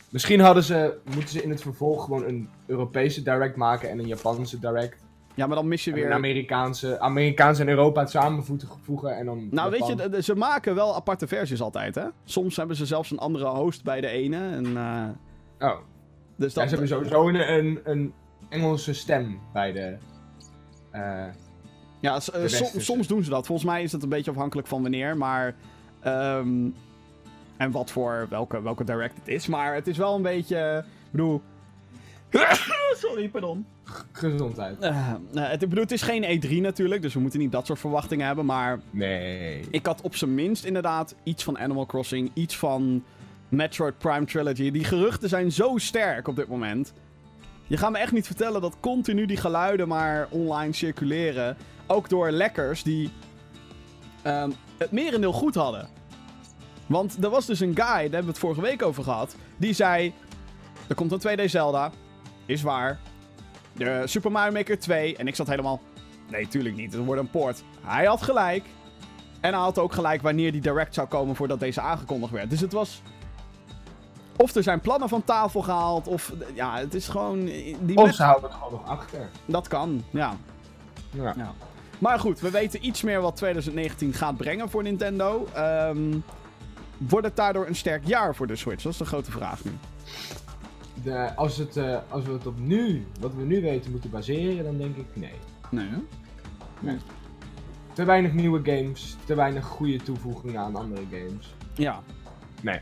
Misschien hadden ze, moeten ze in het vervolg gewoon een Europese direct maken en een Japanse direct. Ja, maar dan mis je weer... Amerikaanse, Amerikaanse en Europa het samenvoegen en dan Nou, weet je, ze maken wel aparte versies altijd, hè? Soms hebben ze zelfs een andere host bij de ene. En, eh, Oh, dus ja, dat, ze hebben sowieso een, een, een Engelse stem bij de... eh, Ja, eh, De som- westerse. soms doen ze dat. Volgens mij is het een beetje afhankelijk van wanneer, maar... ehm, en wat voor, welke, welke direct het is. Maar het is wel een beetje... Ik bedoel... Sorry, pardon. gezondheid. Eh, eh, het, ik bedoel, het is geen E3 natuurlijk, dus we moeten niet dat soort verwachtingen hebben. Maar Nee. ik had op zijn minst inderdaad iets van Animal Crossing, iets van Metroid Prime Trilogy. Die geruchten zijn zo sterk op dit moment. Je gaat me echt niet vertellen dat continu die geluiden maar online circuleren. Ook door lekkers die ehm, het merendeel goed hadden. Want er was dus een guy, daar hebben we het vorige week over gehad. Die zei: Er komt een 2D Zelda. Is waar. De Super Mario Maker 2. En ik zat helemaal. Nee, tuurlijk niet. Het wordt een port. Hij had gelijk. En hij had ook gelijk wanneer die direct zou komen voordat deze aangekondigd werd. Dus het was. Of er zijn plannen van tafel gehaald, of. Ja, het is gewoon. Die Of met- ze houden het gewoon nog achter. Dat kan, ja. Ja. ja. Maar goed, we weten iets meer wat 2019 gaat brengen voor Nintendo. Ehm, wordt het daardoor een sterk jaar voor de Switch? Dat is de grote vraag nu. De, als, het, eh, als we het op nu, wat we nu weten, moeten baseren, dan denk ik nee. Nee, hè? Te weinig nieuwe games, te weinig goede toevoegingen aan andere games. Ja. Nee.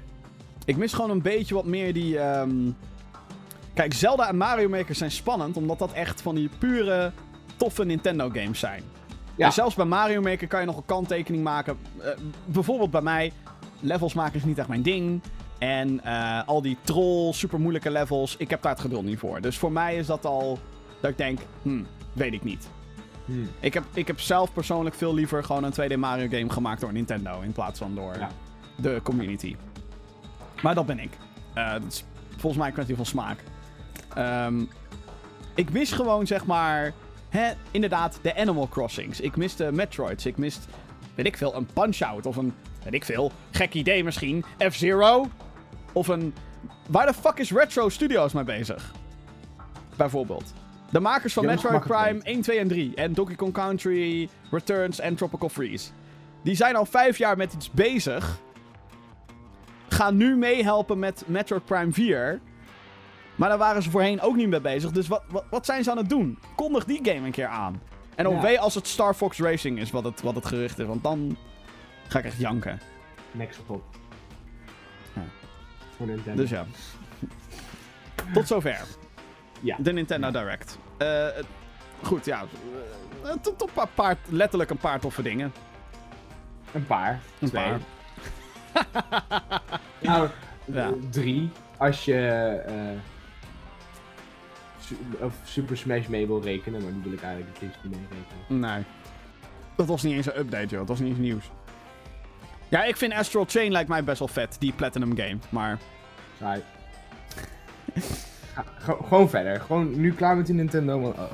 Ik mis gewoon een beetje wat meer die. ehm, Kijk, Zelda en Mario Maker zijn spannend, omdat dat echt van die pure, toffe Nintendo games zijn. Ja. En zelfs bij Mario Maker kan je nog een kanttekening maken. Eh, bijvoorbeeld bij mij, levels maken is niet echt mijn ding. En eh, al die troll, super moeilijke levels, ik heb daar het geduld niet voor. Dus voor mij is dat al dat ik denk, hm, weet ik niet. Hmm. Ik heb, ik heb zelf persoonlijk veel liever gewoon een 2D Mario game gemaakt door Nintendo in plaats van door Ja. de community. Maar dat ben ik. Eh, dat is volgens mij een kwestie van smaak. Ehm, ik mis gewoon, zeg maar, hè, inderdaad, de Animal Crossings. Ik mis de Metroids. Ik mis, weet ik veel, een Punch-Out of een, weet ik veel, gek idee misschien, F-Zero. Of een, waar de fuck is Retro Studios mee bezig? Bijvoorbeeld. De makers van hebben Metroid Prime 1, 2 en 3. En Donkey Kong Country, Returns en Tropical Freeze. Die zijn al vijf jaar met iets bezig. Gaan nu meehelpen met Metroid Prime 4. Maar daar waren ze voorheen ook niet mee bezig. Dus wat, wat, wat zijn ze aan het doen? Kondig die game een keer aan. En Ja. OW als het Star Fox Racing is wat het, wat het gerucht is. Want dan ga ik echt janken. Next op. Ja. Voor Nintendo. Dus ja. Tot zover. Ja. De Nintendo Direct. Het- goed, ja. eh, Tot op een paar, letterlijk een paar toffe dingen. Een paar. Een twee. paar. Nou, Ja. eh, drie. Als je Su- of Super Smash mee wil rekenen, maar die wil ik eigenlijk het liefst niet mee rekenen. Nee. Dat was niet eens een update, joh. Dat was niet eens nieuws. Ja, ik vind Astral Chain lijkt mij best wel vet, die Platinum game. Maar Saai. Gewoon verder. Gewoon nu klaar met die Nintendo. Want, ugh.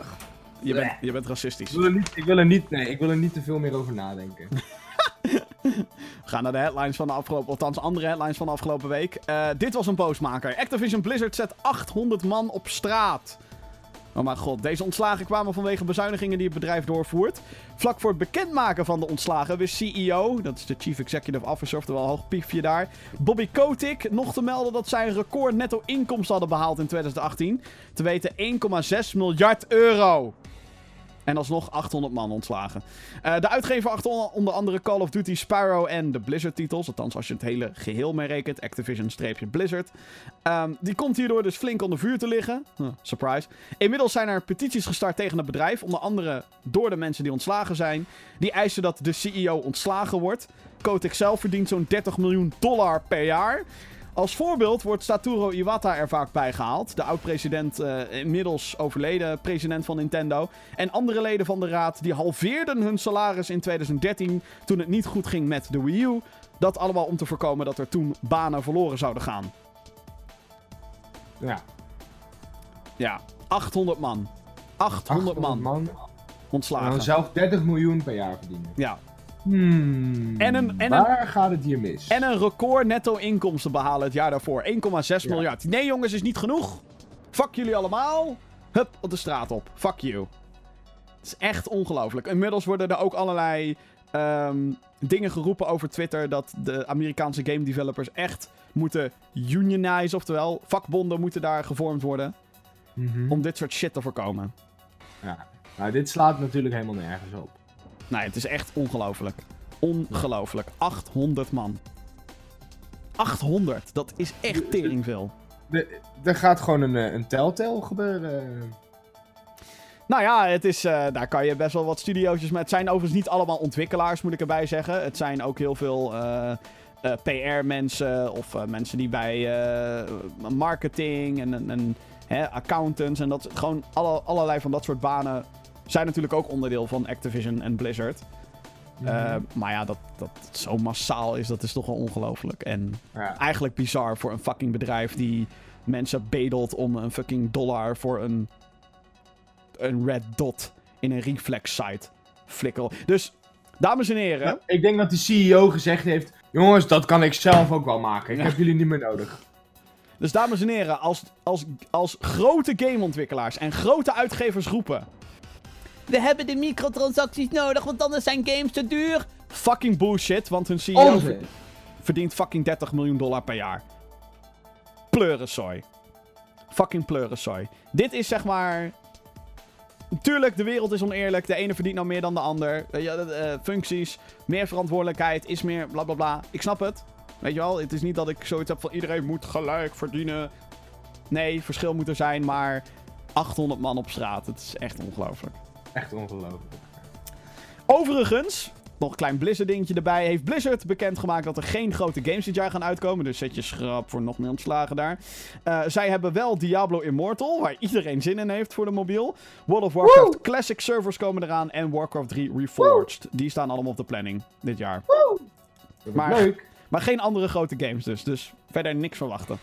je bent, je bent racistisch. ik, wil er niet, ik, wil er niet, nee, ik wil er niet te veel meer over nadenken. We gaan naar de headlines van de afgelopen... Althans, andere headlines van de afgelopen week. Eh, dit was een boosmaker. Activision Blizzard zet 800 man op straat. Oh mijn god, deze ontslagen kwamen vanwege bezuinigingen die het bedrijf doorvoert. Vlak voor het bekendmaken van de ontslagen wist CEO, dat is de Chief Executive Officer, oftewel hoog piefje daar, Bobby Kotick nog te melden dat zij een record netto inkomsten hadden behaald in 2018. Te weten 1,6 miljard euro. En alsnog 800 man ontslagen. Eh, de uitgever achter onder andere Call of Duty, Spyro en de Blizzard-titels. Althans, als je het hele geheel meerekent. Activision-Blizzard. Ehm, die komt hierdoor dus flink onder vuur te liggen. Surprise. Inmiddels zijn er petities gestart tegen het bedrijf. Onder andere door de mensen die ontslagen zijn. Die eisen dat de CEO ontslagen wordt. Kotick zelf verdient zo'n 30 miljoen dollar per jaar. Als voorbeeld wordt Satoru Iwata er vaak bij gehaald. De oud-president, uh, inmiddels overleden president van Nintendo. En andere leden van de raad die halveerden hun salaris in 2013 toen het niet goed ging met de Wii U. Dat allemaal om te voorkomen dat er toen banen verloren zouden gaan. Ja. Ja, 800 man. 800, 800 man, man. ontslagen. En dan zelf 30 miljoen per jaar verdienen. Ja. Hmm. En een- en Waar gaat het hier mis? En een record netto inkomsten behalen het jaar daarvoor. 1,6 Ja. miljard. Nee jongens, is niet genoeg. Fuck jullie allemaal. Hup, op de straat op. Fuck you. Het is echt ongelooflijk. Inmiddels worden er ook allerlei ehm, dingen geroepen over Twitter... dat de Amerikaanse game developers echt moeten unionize. Oftewel, vakbonden moeten daar gevormd worden... Mhm. om dit soort shit te voorkomen. Ja. Nou, dit slaat natuurlijk helemaal nergens op. Nee, het is echt ongelooflijk. Ongelooflijk. 800 man. 800, dat is echt teringveel. De- Er gaat gewoon een, eh, een telltale gebeuren. Nou ja, het is, eh, daar kan je best wel wat studio's met. Het zijn overigens niet allemaal ontwikkelaars, moet ik erbij zeggen. Het zijn ook heel veel eh, PR-mensen of mensen die bij marketing en, en, en hè, accountants en dat. Gewoon alle, allerlei van dat soort banen zijn natuurlijk ook onderdeel van Activision en Blizzard. Eh, maar ja, dat, dat het zo massaal is, dat is toch wel ongelooflijk. En ja. eigenlijk bizar voor een fucking bedrijf die mensen bedelt om een fucking dollar voor een, een red dot in een reflex site flikker. Dus, dames en heren, Nou, ik denk dat de CEO gezegd heeft: Jongens, dat kan ik zelf ook wel maken. Ik Ja. heb jullie niet meer nodig. dus dames en heren, als, als, als grote gameontwikkelaars en grote uitgevers roepen... We hebben de microtransacties nodig, want anders zijn games te duur. Fucking bullshit, want hun CEO Onzin. verdient fucking 30 miljoen dollar per jaar. Pleurensooi. Fucking pleurensooi. Dit is zeg maar... Tuurlijk, de wereld is oneerlijk. De ene verdient nou meer dan de ander. Weet je, eh, functies, meer verantwoordelijkheid, is meer bla bla bla. Ik snap het. Weet je wel, het is niet dat ik zoiets heb van iedereen moet gelijk verdienen. Nee, verschil moet er zijn, maar 800 man op straat. Het is echt ongelooflijk. Echt ongelooflijk. Overigens, nog een klein Blizzard dingetje erbij. Heeft Blizzard bekendgemaakt dat er geen grote games dit jaar gaan uitkomen. Dus zet je schrap voor nog meer ontslagen daar. Eh, zij hebben wel Diablo Immortal, waar iedereen zin in heeft voor de mobiel. World of Warcraft Classic servers komen eraan. En Warcraft 3 Reforged. Die staan allemaal op de planning dit jaar. Maar- leuk. Maar geen andere grote games dus. Dus verder niks verwachten.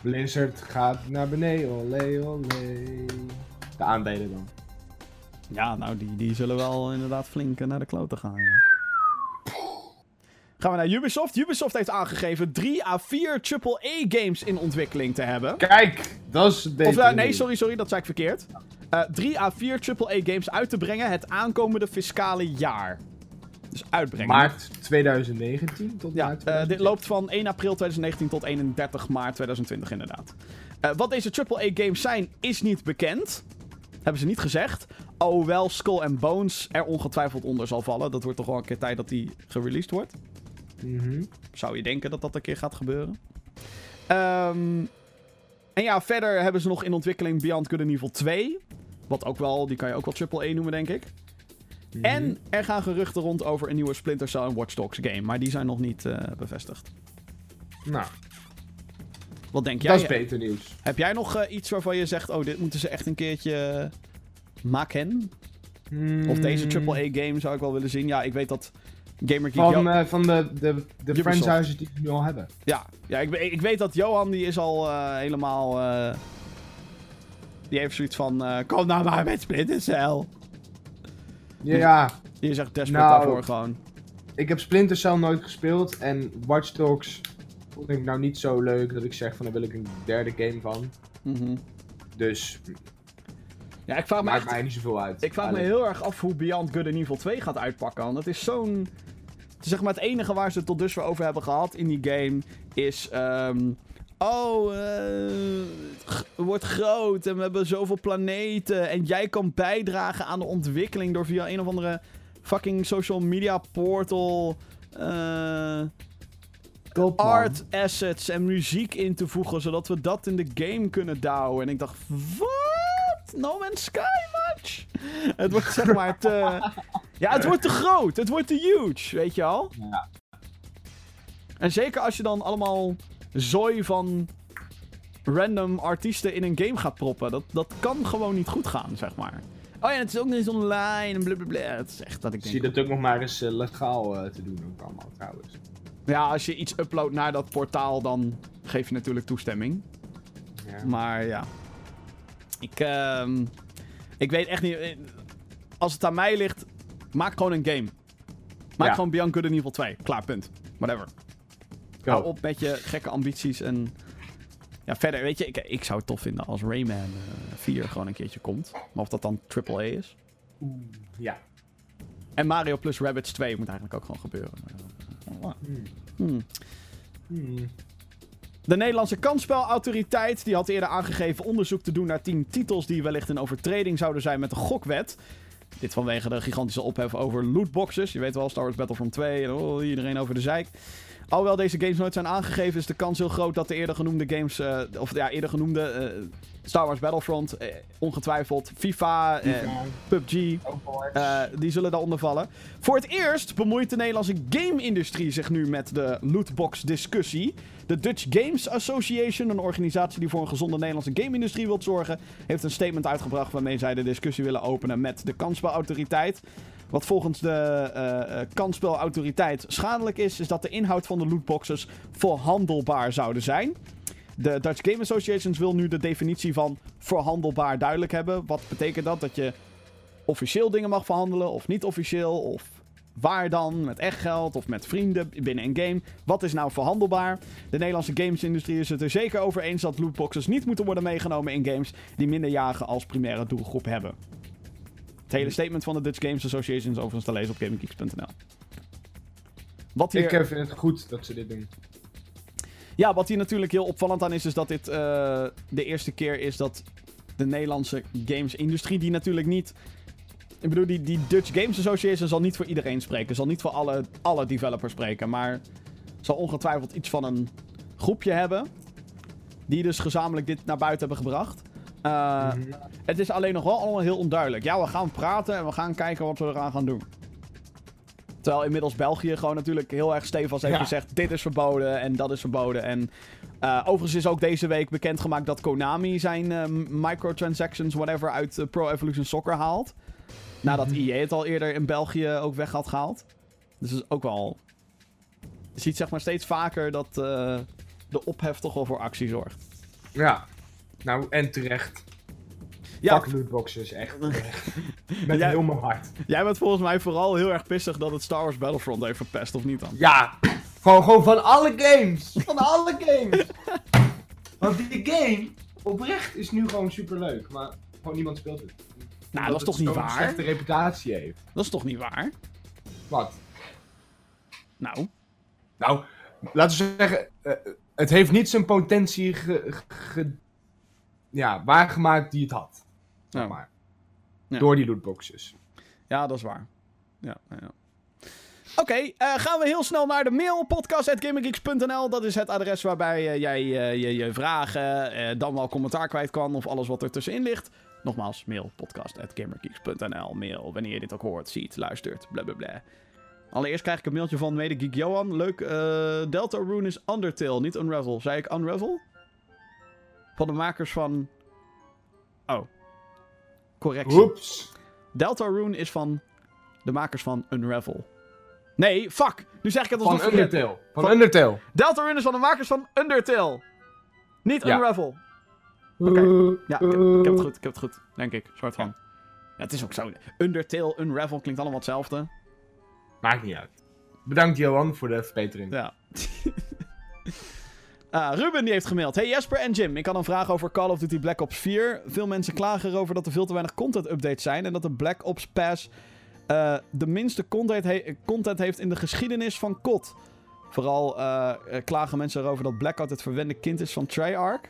Blizzard gaat naar beneden. Olé, olé. De aandelen dan. Ja, nou, die, die zullen wel inderdaad flink eh, naar de kloten gaan. ja. Gaan we naar Ubisoft. Ubisoft heeft aangegeven 3 à 4 AAA-games in ontwikkeling te hebben. Kijk, dat is. Of eh, nee, sorry, sorry, dat zei ik verkeerd. Eh 3 à 4 AAA-games uit te brengen het aankomende fiscale jaar. Dus uitbrengen. Maart 2019 tot Ja, maart 2020. dit loopt van 1 april 2019 tot 31 maart 2020 inderdaad. Eh, wat deze AAA-games zijn, is niet bekend. Hebben ze niet gezegd. Alhoewel Skull and Bones er ongetwijfeld onder zal vallen. Dat wordt toch wel een keer tijd dat die gereleased wordt. Mhm. Zou je denken dat dat een keer gaat gebeuren. Ehm, en ja, verder hebben ze nog in ontwikkeling Beyond Good and Evil 2. Wat ook wel, die kan je ook wel AAA noemen, denk ik. Mhm. En er gaan geruchten rond over een nieuwe Splinter Cell en Watch Dogs game. Maar die zijn nog niet eh, bevestigd. Nou, Wat denk jij? dat is beter nieuws. Heb jij nog eh, iets waarvan je zegt, oh, dit moeten ze echt een keertje maken? Of deze Hmm. AAA-game zou ik wel willen zien. Ja, ik weet dat Gamer Geek... Van, eh, van de, de, de franchises die we nu al hebben. ja, ja ik, ik weet dat Johan, die is al eh, helemaal... eh, die heeft zoiets van, eh, kom nou maar met Splinter Cell. Ja, ja, Die is echt desperate Nou, daarvoor gewoon. ik heb Splinter Cell nooit gespeeld en Watch Dogs vond ik nou niet zo leuk dat ik zeg van daar wil ik een derde game van. Mhm. Dus Ja, ik vraag me maakt echt... mij niet zoveel uit. Ik vraag me heel erg af hoe Beyond Good and Evil 2 gaat uitpakken. Want het is zo'n... Zeg maar het enige waar ze het tot dusver over hebben gehad in die game is... ehm, oh, g- wordt groot en we hebben zoveel planeten. En jij kan bijdragen aan de ontwikkeling door via een of andere fucking social media portal. eh, Art assets en muziek in te voegen, zodat we dat in de game kunnen douwen. En ik dacht, wat? No Man's Sky much? Het wordt zeg maar te... Ja, het wordt te groot. Het wordt te huge, weet je al? Ja. En zeker als je dan allemaal zooi van random artiesten in een game gaat proppen. Dat, dat kan gewoon niet goed gaan, zeg maar. Oh ja, het is ook nog eens online en blablabla. Het is echt dat ik denk... Zie dat ook nog maar eens eh, legaal eh, te doen ook allemaal trouwens. Ja, als je iets uploadt naar dat portaal, dan geef je natuurlijk toestemming. Ja. Maar ja. Ik, ehm, ik weet echt niet. eh, Als het aan mij ligt, maak gewoon een game. Maak Ja. gewoon Beyond Good and Evil 2. Klaar, punt. Whatever. Go. Hou op met je gekke ambities en... Ja, verder, weet je, ik, ik zou het tof vinden als Rayman eh 4 gewoon een keertje komt. Maar of dat dan AAA is. Oeh, Ja. En Mario plus Rabbids 2 moet eigenlijk ook gewoon gebeuren. Hmm. hmm. Hmm. De Nederlandse kansspelautoriteit die had eerder aangegeven onderzoek te doen naar 10 titels die wellicht in overtreding zouden zijn met de gokwet. Dit vanwege de gigantische ophef over lootboxes. Je weet wel, Star Wars Battlefront 2 en oh, iedereen over de zeik. Alhoewel deze games nooit zijn aangegeven, is de kans heel groot dat de eerder genoemde games, eh, of ja, eerder genoemde eh, Star Wars Battlefront, eh, ongetwijfeld, FIFA, eh, PUBG, eh, die zullen daaronder vallen. Voor het eerst bemoeit de Nederlandse game-industrie zich nu met de lootbox-discussie. De Dutch Games Association, een organisatie die voor een gezonde Nederlandse game-industrie wil zorgen, heeft een statement uitgebracht waarmee zij de discussie willen openen met de kansspelautoriteit. Wat volgens de eh, kansspelautoriteit schadelijk is, is dat de inhoud van de lootboxes verhandelbaar zouden zijn. De Dutch Game Association wil nu de definitie van verhandelbaar duidelijk hebben. Wat betekent dat? Dat je officieel dingen mag verhandelen of niet officieel? Of waar dan? Met echt geld of met vrienden binnen een game? Wat is nou verhandelbaar? De Nederlandse gamesindustrie is het er zeker over eens dat lootboxes niet moeten worden meegenomen in games die minderjarigen als primaire doelgroep hebben. Het hele statement van de Dutch Games Association is overigens te lezen op GameGeeks.nl. Wat hier... Ik eh, vind het goed dat ze dit doen. Ja, wat hier natuurlijk heel opvallend aan is, is dat dit eh, de eerste keer is dat de Nederlandse gamesindustrie, die natuurlijk niet. Ik bedoel, die, die Dutch Games Association zal niet voor iedereen spreken, zal niet voor alle, alle developers spreken, maar zal ongetwijfeld iets van een groepje hebben. Die dus gezamenlijk dit naar buiten hebben gebracht. Uh, Mhm. Het is alleen nog wel allemaal heel onduidelijk. Ja, we gaan praten en we gaan kijken wat we eraan gaan doen. Terwijl inmiddels België gewoon natuurlijk heel erg stevig heeft Ja. gezegd: dit is verboden en dat is verboden. En uh, overigens is ook deze week bekendgemaakt dat Konami zijn uh, microtransactions, whatever, uit uh, Pro Evolution Soccer haalt. Nadat Mhm. EA het al eerder in België ook weg had gehaald. Dus dat is ook wel. Je ziet zeg maar steeds vaker dat de ophef toch wel voor actie zorgt. Ja. Nou, en terecht. Ja, Fuck lootboxes, echt. Met Jij- heel mijn hart. jij bent volgens mij vooral heel erg pissig dat het Star Wars Battlefront heeft verpest, of niet dan? Ja, gewoon, gewoon van alle games. Van alle games. Want die game, oprecht, is nu gewoon superleuk. Maar gewoon niemand speelt het. Nou, Omdat dat is toch niet waar? slechte reputatie heeft. Dat is toch niet waar? Wat? Nou, Nou, laten we zeggen, eh, het heeft niet zijn potentie ge, ge- ja, waargemaakt die het had. Zeg Ja. maar. Ja. Door die lootboxes. ja, dat is waar. Ja, ja. Oké, eh, gaan we heel snel naar de mail. Podcast.gaminggeeks.nl. Dat is het adres waarbij eh, jij eh, je, je vragen, dan wel commentaar kwijt kan. Of alles wat er tussenin ligt. Nogmaals, mail. Podcast.gamergeeks.nl. Mail, wanneer je dit ook hoort, ziet, luistert, blablabla. Allereerst krijg ik een mailtje van medegeek Johan. Leuk, eh, Delta Rune is Undertale, niet Unravel. Zei ik Unravel? Van de makers van... Oh. Correctie. Oeps. Deltarune is van de makers van Unravel. Nee, fuck! Nu zeg ik het alsnog Van. Undertale. Van, Van- Undertale. Deltarune is van de makers van Undertale. Niet Ja. Unravel. Oké. Ja, ik heb, ik heb het goed, ik heb het goed. Denk ik, soort van. Ja, het is ook zo. Undertale, Unravel klinkt allemaal hetzelfde. Maakt niet uit. Bedankt Johan voor de verbetering. Ja. Ah, Ruben die heeft gemaild. Hey Jesper en Jim, ik had een vraag over Call of Duty Black Ops 4. Veel mensen klagen erover dat er veel te weinig content updates zijn en dat de Black Ops Pass eh, de minste content, he- content heeft in de geschiedenis van COD. Vooral eh, klagen mensen erover dat Blackout het verwende kind is van Treyarch.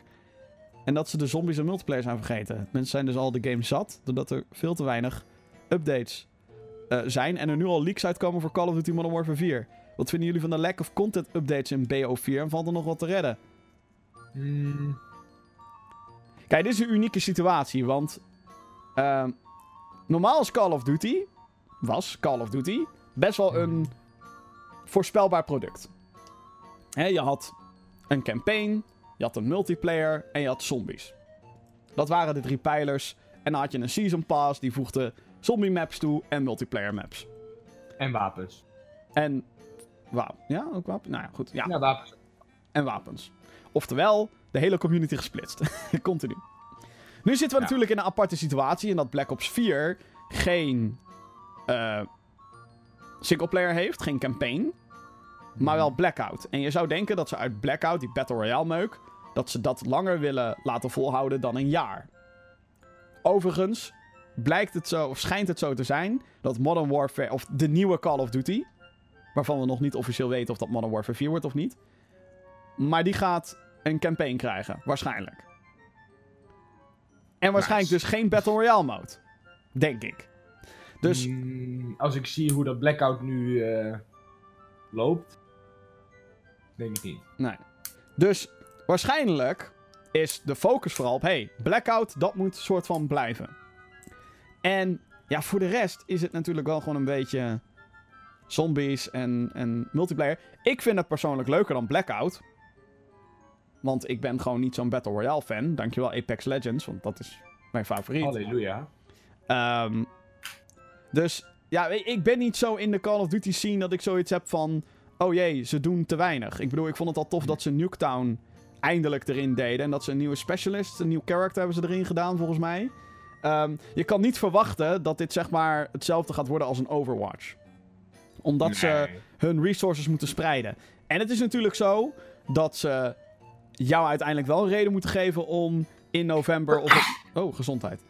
En dat ze de zombies en multiplayer zijn vergeten. Mensen zijn dus al de game zat, doordat er veel te weinig updates eh, zijn. En er nu al leaks uitkomen voor Call of Duty Modern Warfare 4. Wat vinden jullie van de lack of content updates in BO4? En valt er nog wat te redden? Hmm, Kijk, dit is een unieke situatie, want ehm, normaal is Call of Duty, was Call of Duty, best wel een voorspelbaar product. Je had een campaign, je had een multiplayer en je had zombies. Dat waren de drie pijlers. En dan had je een season pass, die voegde zombie maps toe en multiplayer maps. En wapens. En, wauw, ja, ook wapens? Nou ja, goed, ja. Ja, wapens. en wapens. Oftewel, de hele community gesplitst. Continu. Nu zitten we Ja. natuurlijk in een aparte situatie in dat Black Ops 4 geen eh singleplayer heeft, geen campaign, maar wel Blackout. En je zou denken dat ze uit Blackout, die Battle Royale meuk, dat ze dat langer willen laten volhouden dan een jaar. Overigens blijkt het zo, of schijnt het zo te zijn, dat Modern Warfare, of de nieuwe Call of Duty, waarvan we nog niet officieel weten of dat Modern Warfare 4 wordt of niet, maar die gaat een campaign krijgen, waarschijnlijk. En waarschijnlijk Nice. dus geen Battle Royale mode. Denk ik. Dus Hmm, als ik zie hoe dat Blackout nu eh, loopt, denk ik niet. Nee. Dus waarschijnlijk is de focus vooral op... hey, Blackout, dat moet soort van blijven. En ja, voor de rest is het natuurlijk wel gewoon een beetje... zombies en, en multiplayer. Ik vind het persoonlijk leuker dan Blackout. Want ik ben gewoon niet zo'n Battle Royale fan. Dankjewel Apex Legends, want dat is mijn favoriet. Halleluja. Ehm, dus ja, ik ben niet zo in de Call of Duty scene dat ik zoiets heb van... Oh jee, ze doen te weinig. Ik bedoel, ik vond het al tof dat ze Nuketown eindelijk erin deden. En dat ze een nieuwe specialist, een nieuw character hebben ze erin gedaan, volgens mij. Ehm, je kan niet verwachten dat dit zeg maar hetzelfde gaat worden als een Overwatch. Omdat ze hun resources moeten spreiden. En het is natuurlijk zo dat ze jou uiteindelijk wel een reden moeten geven om in november of... Oh, gezondheid.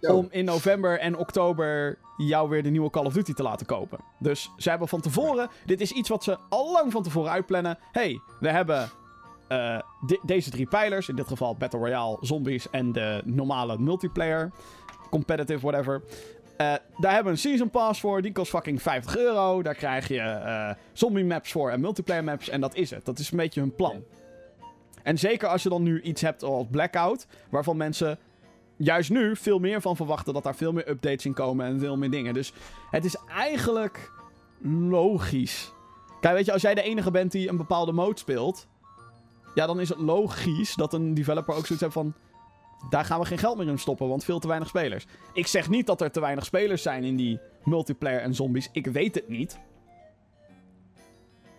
Zo. Om in november en oktober jou weer de nieuwe Call of Duty te laten kopen. Dus ze hebben van tevoren... Dit is iets wat ze al lang van tevoren uitplannen. hey, we hebben eh, de- deze drie pijlers. In dit geval Battle Royale, zombies en de normale multiplayer. Competitive, whatever. Eh, daar hebben we een Season Pass voor. Die kost fucking 50 euro. Daar krijg je eh, zombie maps voor en multiplayer maps. En dat is het. Dat is een beetje hun plan. En zeker als je dan nu iets hebt als Blackout. Waarvan mensen juist nu veel meer van verwachten. Dat daar veel meer updates in komen en veel meer dingen. Dus het is eigenlijk logisch. Kijk, weet je, als jij de enige bent die een bepaalde mode speelt. Ja, dan is het logisch dat een developer ook zoiets heeft van. Daar gaan we geen geld meer in stoppen, want veel te weinig spelers. Ik zeg niet dat er te weinig spelers zijn in die multiplayer en zombies. Ik weet het niet.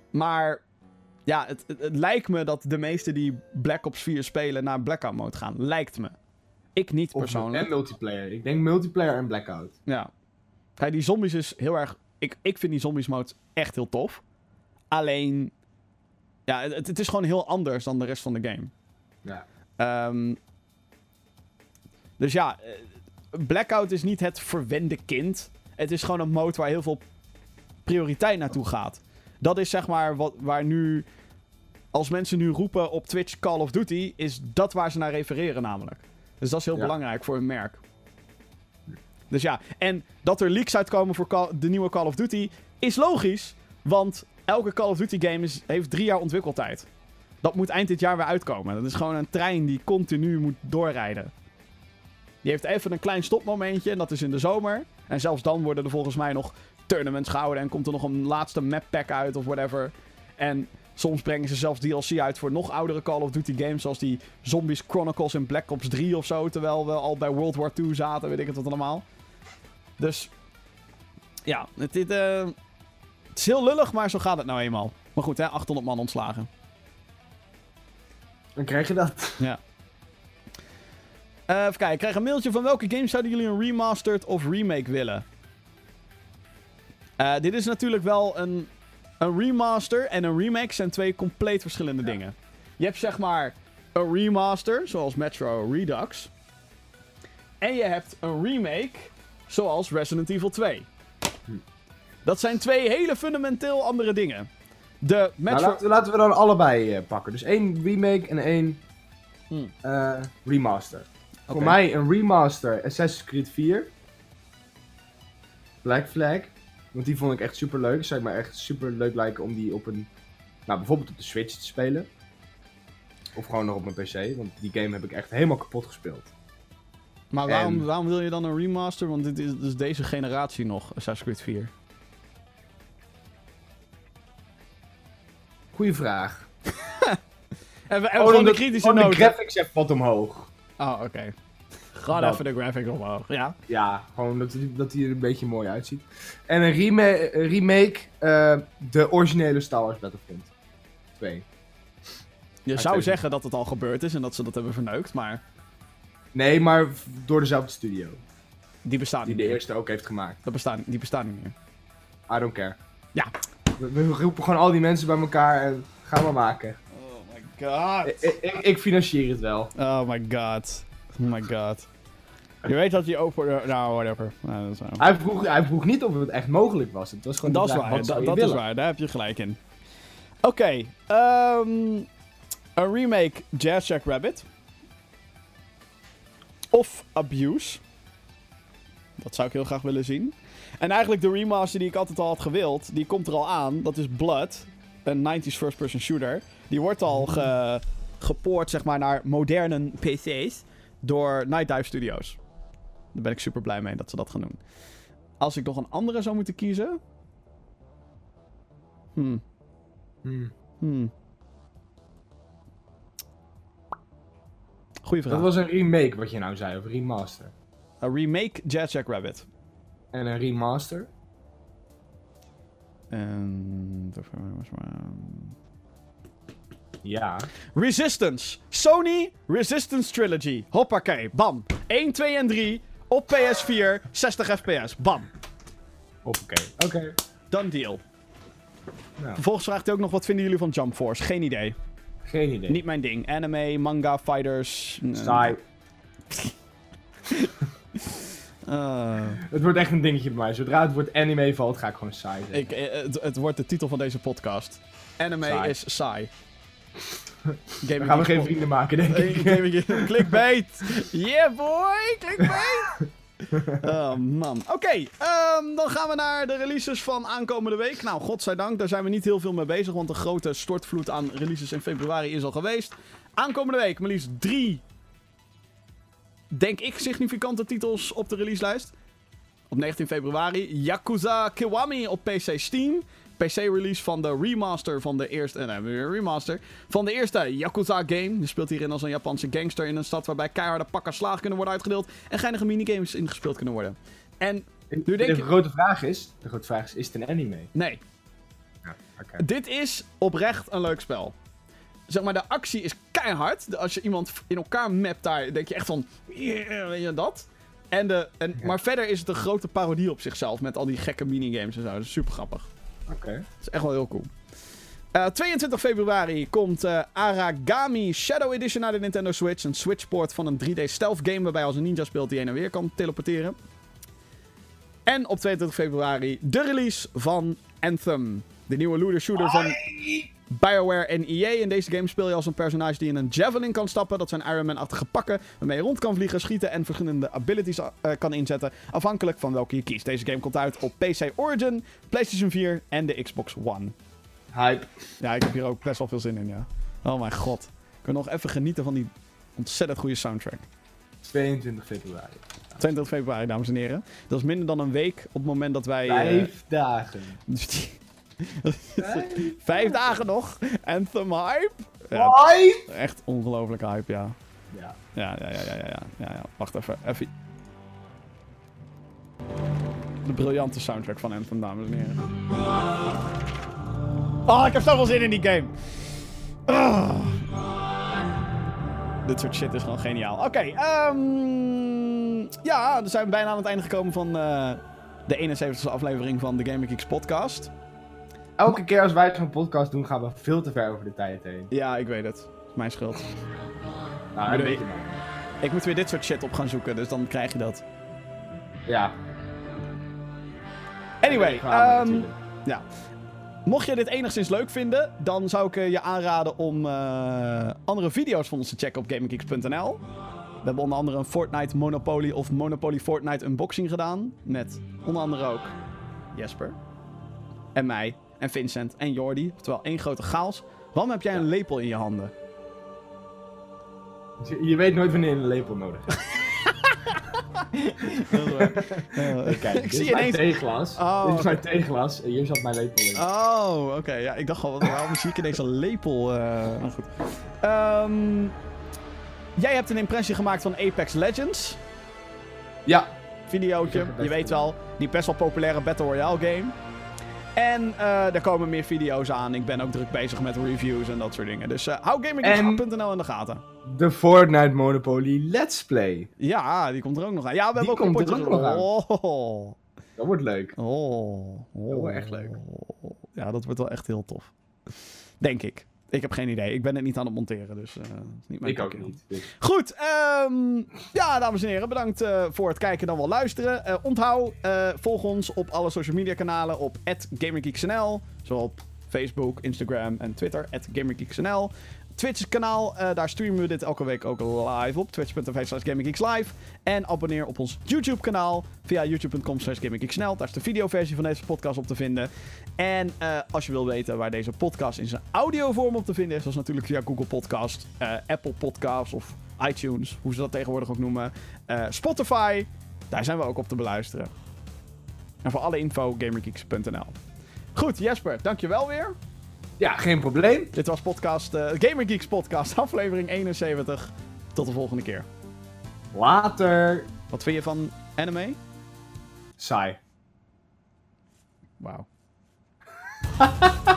Maar ja, het, het, het lijkt me dat de meesten die Black Ops 4 spelen naar Blackout mode gaan. Lijkt me. Ik niet Of- persoonlijk. En multiplayer. Ik denk multiplayer en Blackout. Ja. Kijk, die zombies is heel erg... Ik, ik vind die zombies mode echt heel tof. Alleen... Ja, het, het is gewoon heel anders dan de rest van de game. Ja. Ehm, dus ja, eh, Blackout is niet het verwende kind. Het is gewoon een mode waar heel veel prioriteit naartoe gaat. Dat is zeg maar wat, waar nu... Als mensen nu roepen op Twitch Call of Duty... is dat waar ze naar refereren namelijk. Dus dat is heel Ja. belangrijk voor hun merk. Dus ja, en dat er leaks uitkomen voor Call- de nieuwe Call of Duty... is logisch, want elke Call of Duty game is, heeft drie jaar ontwikkeltijd. Dat moet eind dit jaar weer uitkomen. Dat is gewoon een trein die continu moet doorrijden. Die heeft even een klein stopmomentje en dat is in de zomer. En zelfs dan worden er volgens mij nog tournaments gehouden en komt er nog een laatste map pack uit of whatever. En soms brengen ze zelfs DLC uit voor nog oudere Call of Duty games, zoals die Zombies Chronicles in Black Ops 3 of zo, terwijl we al bij World War 2 zaten, weet ik het wat allemaal. Dus ja, het, dit, eh, het is heel lullig, maar zo gaat het nou eenmaal. Maar goed, hè, 800 man ontslagen. Dan krijg je dat. Eh, even kijken, ik krijg een mailtje van welke games zouden jullie een remastered of remake willen? Eh, dit is natuurlijk wel een, een remaster en een remake zijn twee compleet verschillende Ja. dingen. Je hebt zeg maar een remaster, zoals Metro Redux. En je hebt een remake, zoals Resident Evil 2. Hm. Dat zijn twee hele fundamenteel andere dingen. De Nou, Metro... laten, we, laten we dan allebei eh, pakken. Dus één remake en één Hmm. Eh, remaster. Voor mij een remaster Assassin's Creed 4. Black Flag. Want die vond ik echt super leuk. Zou ik me echt super leuk lijken om die op een. Nou, bijvoorbeeld op de Switch te spelen. Of gewoon nog op mijn PC. Want die game heb ik echt helemaal kapot gespeeld. Maar waarom, En- waarom wil je dan een remaster? Want dit is dus deze generatie nog, Assassin's Creed 4. Goeie vraag. En we Oh, gewoon de kritische oh, de graphics even wat omhoog. Oh, oké. Gewoon Dat. even de graphics omhoog. Ja. Ja, gewoon dat hij dat die er een beetje mooi uitziet. En een rema- een remake, eh, de originele Star Wars Battlefront 2. Je zou zeggen dat het al gebeurd is en dat ze dat hebben verneukt, maar Nee, maar door dezelfde studio. die bestaan Die niet de meer. eerste ook heeft gemaakt. Dat bestaan, die bestaan niet meer. I don't care. Ja. We, we roepen gewoon al die mensen bij elkaar en gaan we maken. God. Ik, ik, ik financier het wel. Oh my god. Oh my god. Je weet dat je over... Nou, whatever. Nou, dat is, wel- Hij vroeg, hij vroeg niet of het echt mogelijk was. Het was gewoon dat is waar, wat dat, is waar, daar heb je gelijk in. Oké, ehm, een remake Jazz Jack Rabbit. Of Abuse. Dat zou ik heel graag willen zien. En eigenlijk de remaster die ik altijd al had gewild, die komt er al aan. Dat is Blood, een 90s first-person shooter. Die wordt al ge, gepoord zeg maar, naar moderne PC's door Night Dive Studios. Daar ben ik super blij mee dat ze dat gaan doen. Als ik nog een andere zou moeten kiezen. Hmm. Hmm. Hmm. Goeie vraag. Dat was een remake wat je nou zei, of remaster. Een remake Jazz Jack Rabbit. En een remaster? En... Ja. Resistance. Sony Resistance Trilogy. Hoppakee. Bam. 1, 2 en 3. Op PS4. 60 fps. Bam. Oké. Oké. Done deal. Nou, Vervolgens vraagt hij ook nog wat vinden jullie van Jump Force. Geen idee. geen idee. Niet mijn ding. Anime, manga, fighters. eh, Saai. eh, Het wordt echt een dingetje bij mij. Zodra het woord anime valt, ga ik gewoon saai zeggen. ik, eh, het, het wordt de titel van deze podcast. Anime Saai. is saai. Gaming gaan we geen vrienden maken, denk ik. Gaming Clickbait! Yeah boy! Clickbait! Oh man. Oké, ehm, dan gaan we naar de releases van aankomende week. Nou, godzijdank, daar zijn we niet heel veel mee bezig, want de grote stortvloed aan releases in februari is al geweest. Aankomende week maar liefst drie, denk ik, significante titels op de releaselijst. Op 19 februari, Yakuza Kiwami op PC Steam. PC-release van de remaster van de eerste... eh, Nee, weer remaster. Van de eerste Yakuza game. Je speelt hierin als een Japanse gangster in een stad waarbij keiharde pakken slagen kunnen worden uitgedeeld. En geinige minigames ingespeeld kunnen worden. En Nu denk de je- grote vraag is, de grote vraag is, is het een anime? nee, Ja, oké. dit is oprecht een leuk spel. Zeg maar, de actie is keihard. De- Als je iemand in elkaar mapt daar, denk je echt van... "Yeah", weet je dat? En de, en, Ja. Maar verder is het een grote parodie op zichzelf. Met al die gekke minigames en zo. Dat is super grappig. Oké. Dat is echt wel heel cool. Eh, 22 februari komt eh, Aragami Shadow Edition naar de Nintendo Switch. Een Switchport van een 3D stealth game waarbij als een ninja speelt die heen en weer kan teleporteren. En op 22 februari de release van Anthem. De nieuwe looter shooter van BioWare en EA. In deze game speel je als een personage die in een javelin kan stappen. Dat zijn Iron Man-achtige pakken waarmee je rond kan vliegen, schieten en verschillende abilities eh, kan inzetten. Afhankelijk van welke je kiest. Deze game komt uit op PC Origin, PlayStation 4 en de Xbox One. Hype. Ja, ik heb hier ook best wel veel zin in, ja. Oh mijn god. Ik kan nog even genieten van die ontzettend goede soundtrack. 22 februari. 22 februari, dames en heren. Dat is minder dan een week op het moment dat wij... eh, Vijf dagen. Vijf dagen nog. Anthem hype. Ja, Hype! echt ongelooflijk hype, ja. Ja. Ja, ja, ja, ja, ja, ja, ja. Wacht even, even. De briljante soundtrack van Anthem, dames en heren. Oh, ik heb zoveel zin in die game. Ah. Dit soort shit is gewoon geniaal. Oké, ehm ja, dan zijn we bijna aan het einde gekomen van eh, de 71ste aflevering van de Gaming Geeks podcast. Elke keer als wij zo'n podcast doen, gaan we veel te ver over de tijd heen. Ja, ik weet het. Dat is mijn schuld. Nou, de- weet je maar. Ik moet weer dit soort shit op gaan zoeken, dus dan krijg je dat. Ja. Anyway, ehm, ja. Mocht je dit enigszins leuk vinden, dan zou ik eh, je aanraden om eh, andere video's van ons te checken op GamingGeeks.nl. We hebben onder andere een Fortnite Monopoly of Monopoly Fortnite unboxing gedaan. Met onder andere ook Jesper. En mij. En Vincent. En Jordi. Oftewel één grote chaos. Waarom heb jij een lepel in je handen? Je, je weet nooit wanneer je een lepel nodig hebt. Kijk, ik dit zie is mijn ineens... theeglas. Oh, dit is mijn theeglas en hier zat mijn lepel in. Oh, oké. Ja, ik dacht al, waarom zie ik ineens een lepel? eh maar goed. Ehm, jij hebt een impressie gemaakt van Apex Legends. Ja, Videootje, je weet wel. Die best wel populaire Battle Royale game. En eh, er komen meer video's aan. Ik ben ook druk bezig met reviews en dat soort dingen. Dus eh hou gaming.nl in de gaten. de Fortnite Monopoly Let's Play. Ja, die komt er ook nog aan. Ja, we Die hebben ook komt er een ook nog aan. Oh. Dat wordt leuk. Oh, oh. Dat wordt echt leuk. Ja, dat wordt wel echt heel tof. Denk ik. Ik heb geen idee. Ik ben het niet aan het monteren, dus eh, is niet mijn Ik ook niet. Dus. Goed, ehm, ja, dames en heren, bedankt eh, voor het kijken dan wel luisteren. Eh, onthoud, volg ons op alle social media kanalen op GamerGeeksNL. Zowel op Facebook, Instagram en Twitter, GamerGeeksNL. Twitch kanaal, eh, daar streamen we dit elke week ook live op. Twitch.tv slash GamingGeeksLive. En abonneer op ons YouTube kanaal via youtube.com slash. Daar is de videoversie van deze podcast op te vinden. En eh, als je wil weten waar deze podcast in zijn audiovorm op te vinden is, dat is natuurlijk via Google Podcast, eh, Apple Podcasts of iTunes, hoe ze dat tegenwoordig ook noemen. Spotify, daar zijn we ook op te beluisteren. En voor alle info, gamergeeks.nl. Goed, Jesper, dankjewel weer. Ja, geen probleem. Dit was podcast, eh Gamer Geeks podcast, aflevering 71. Tot de volgende keer. Later. Wat vind je van anime? Saai. Wauw.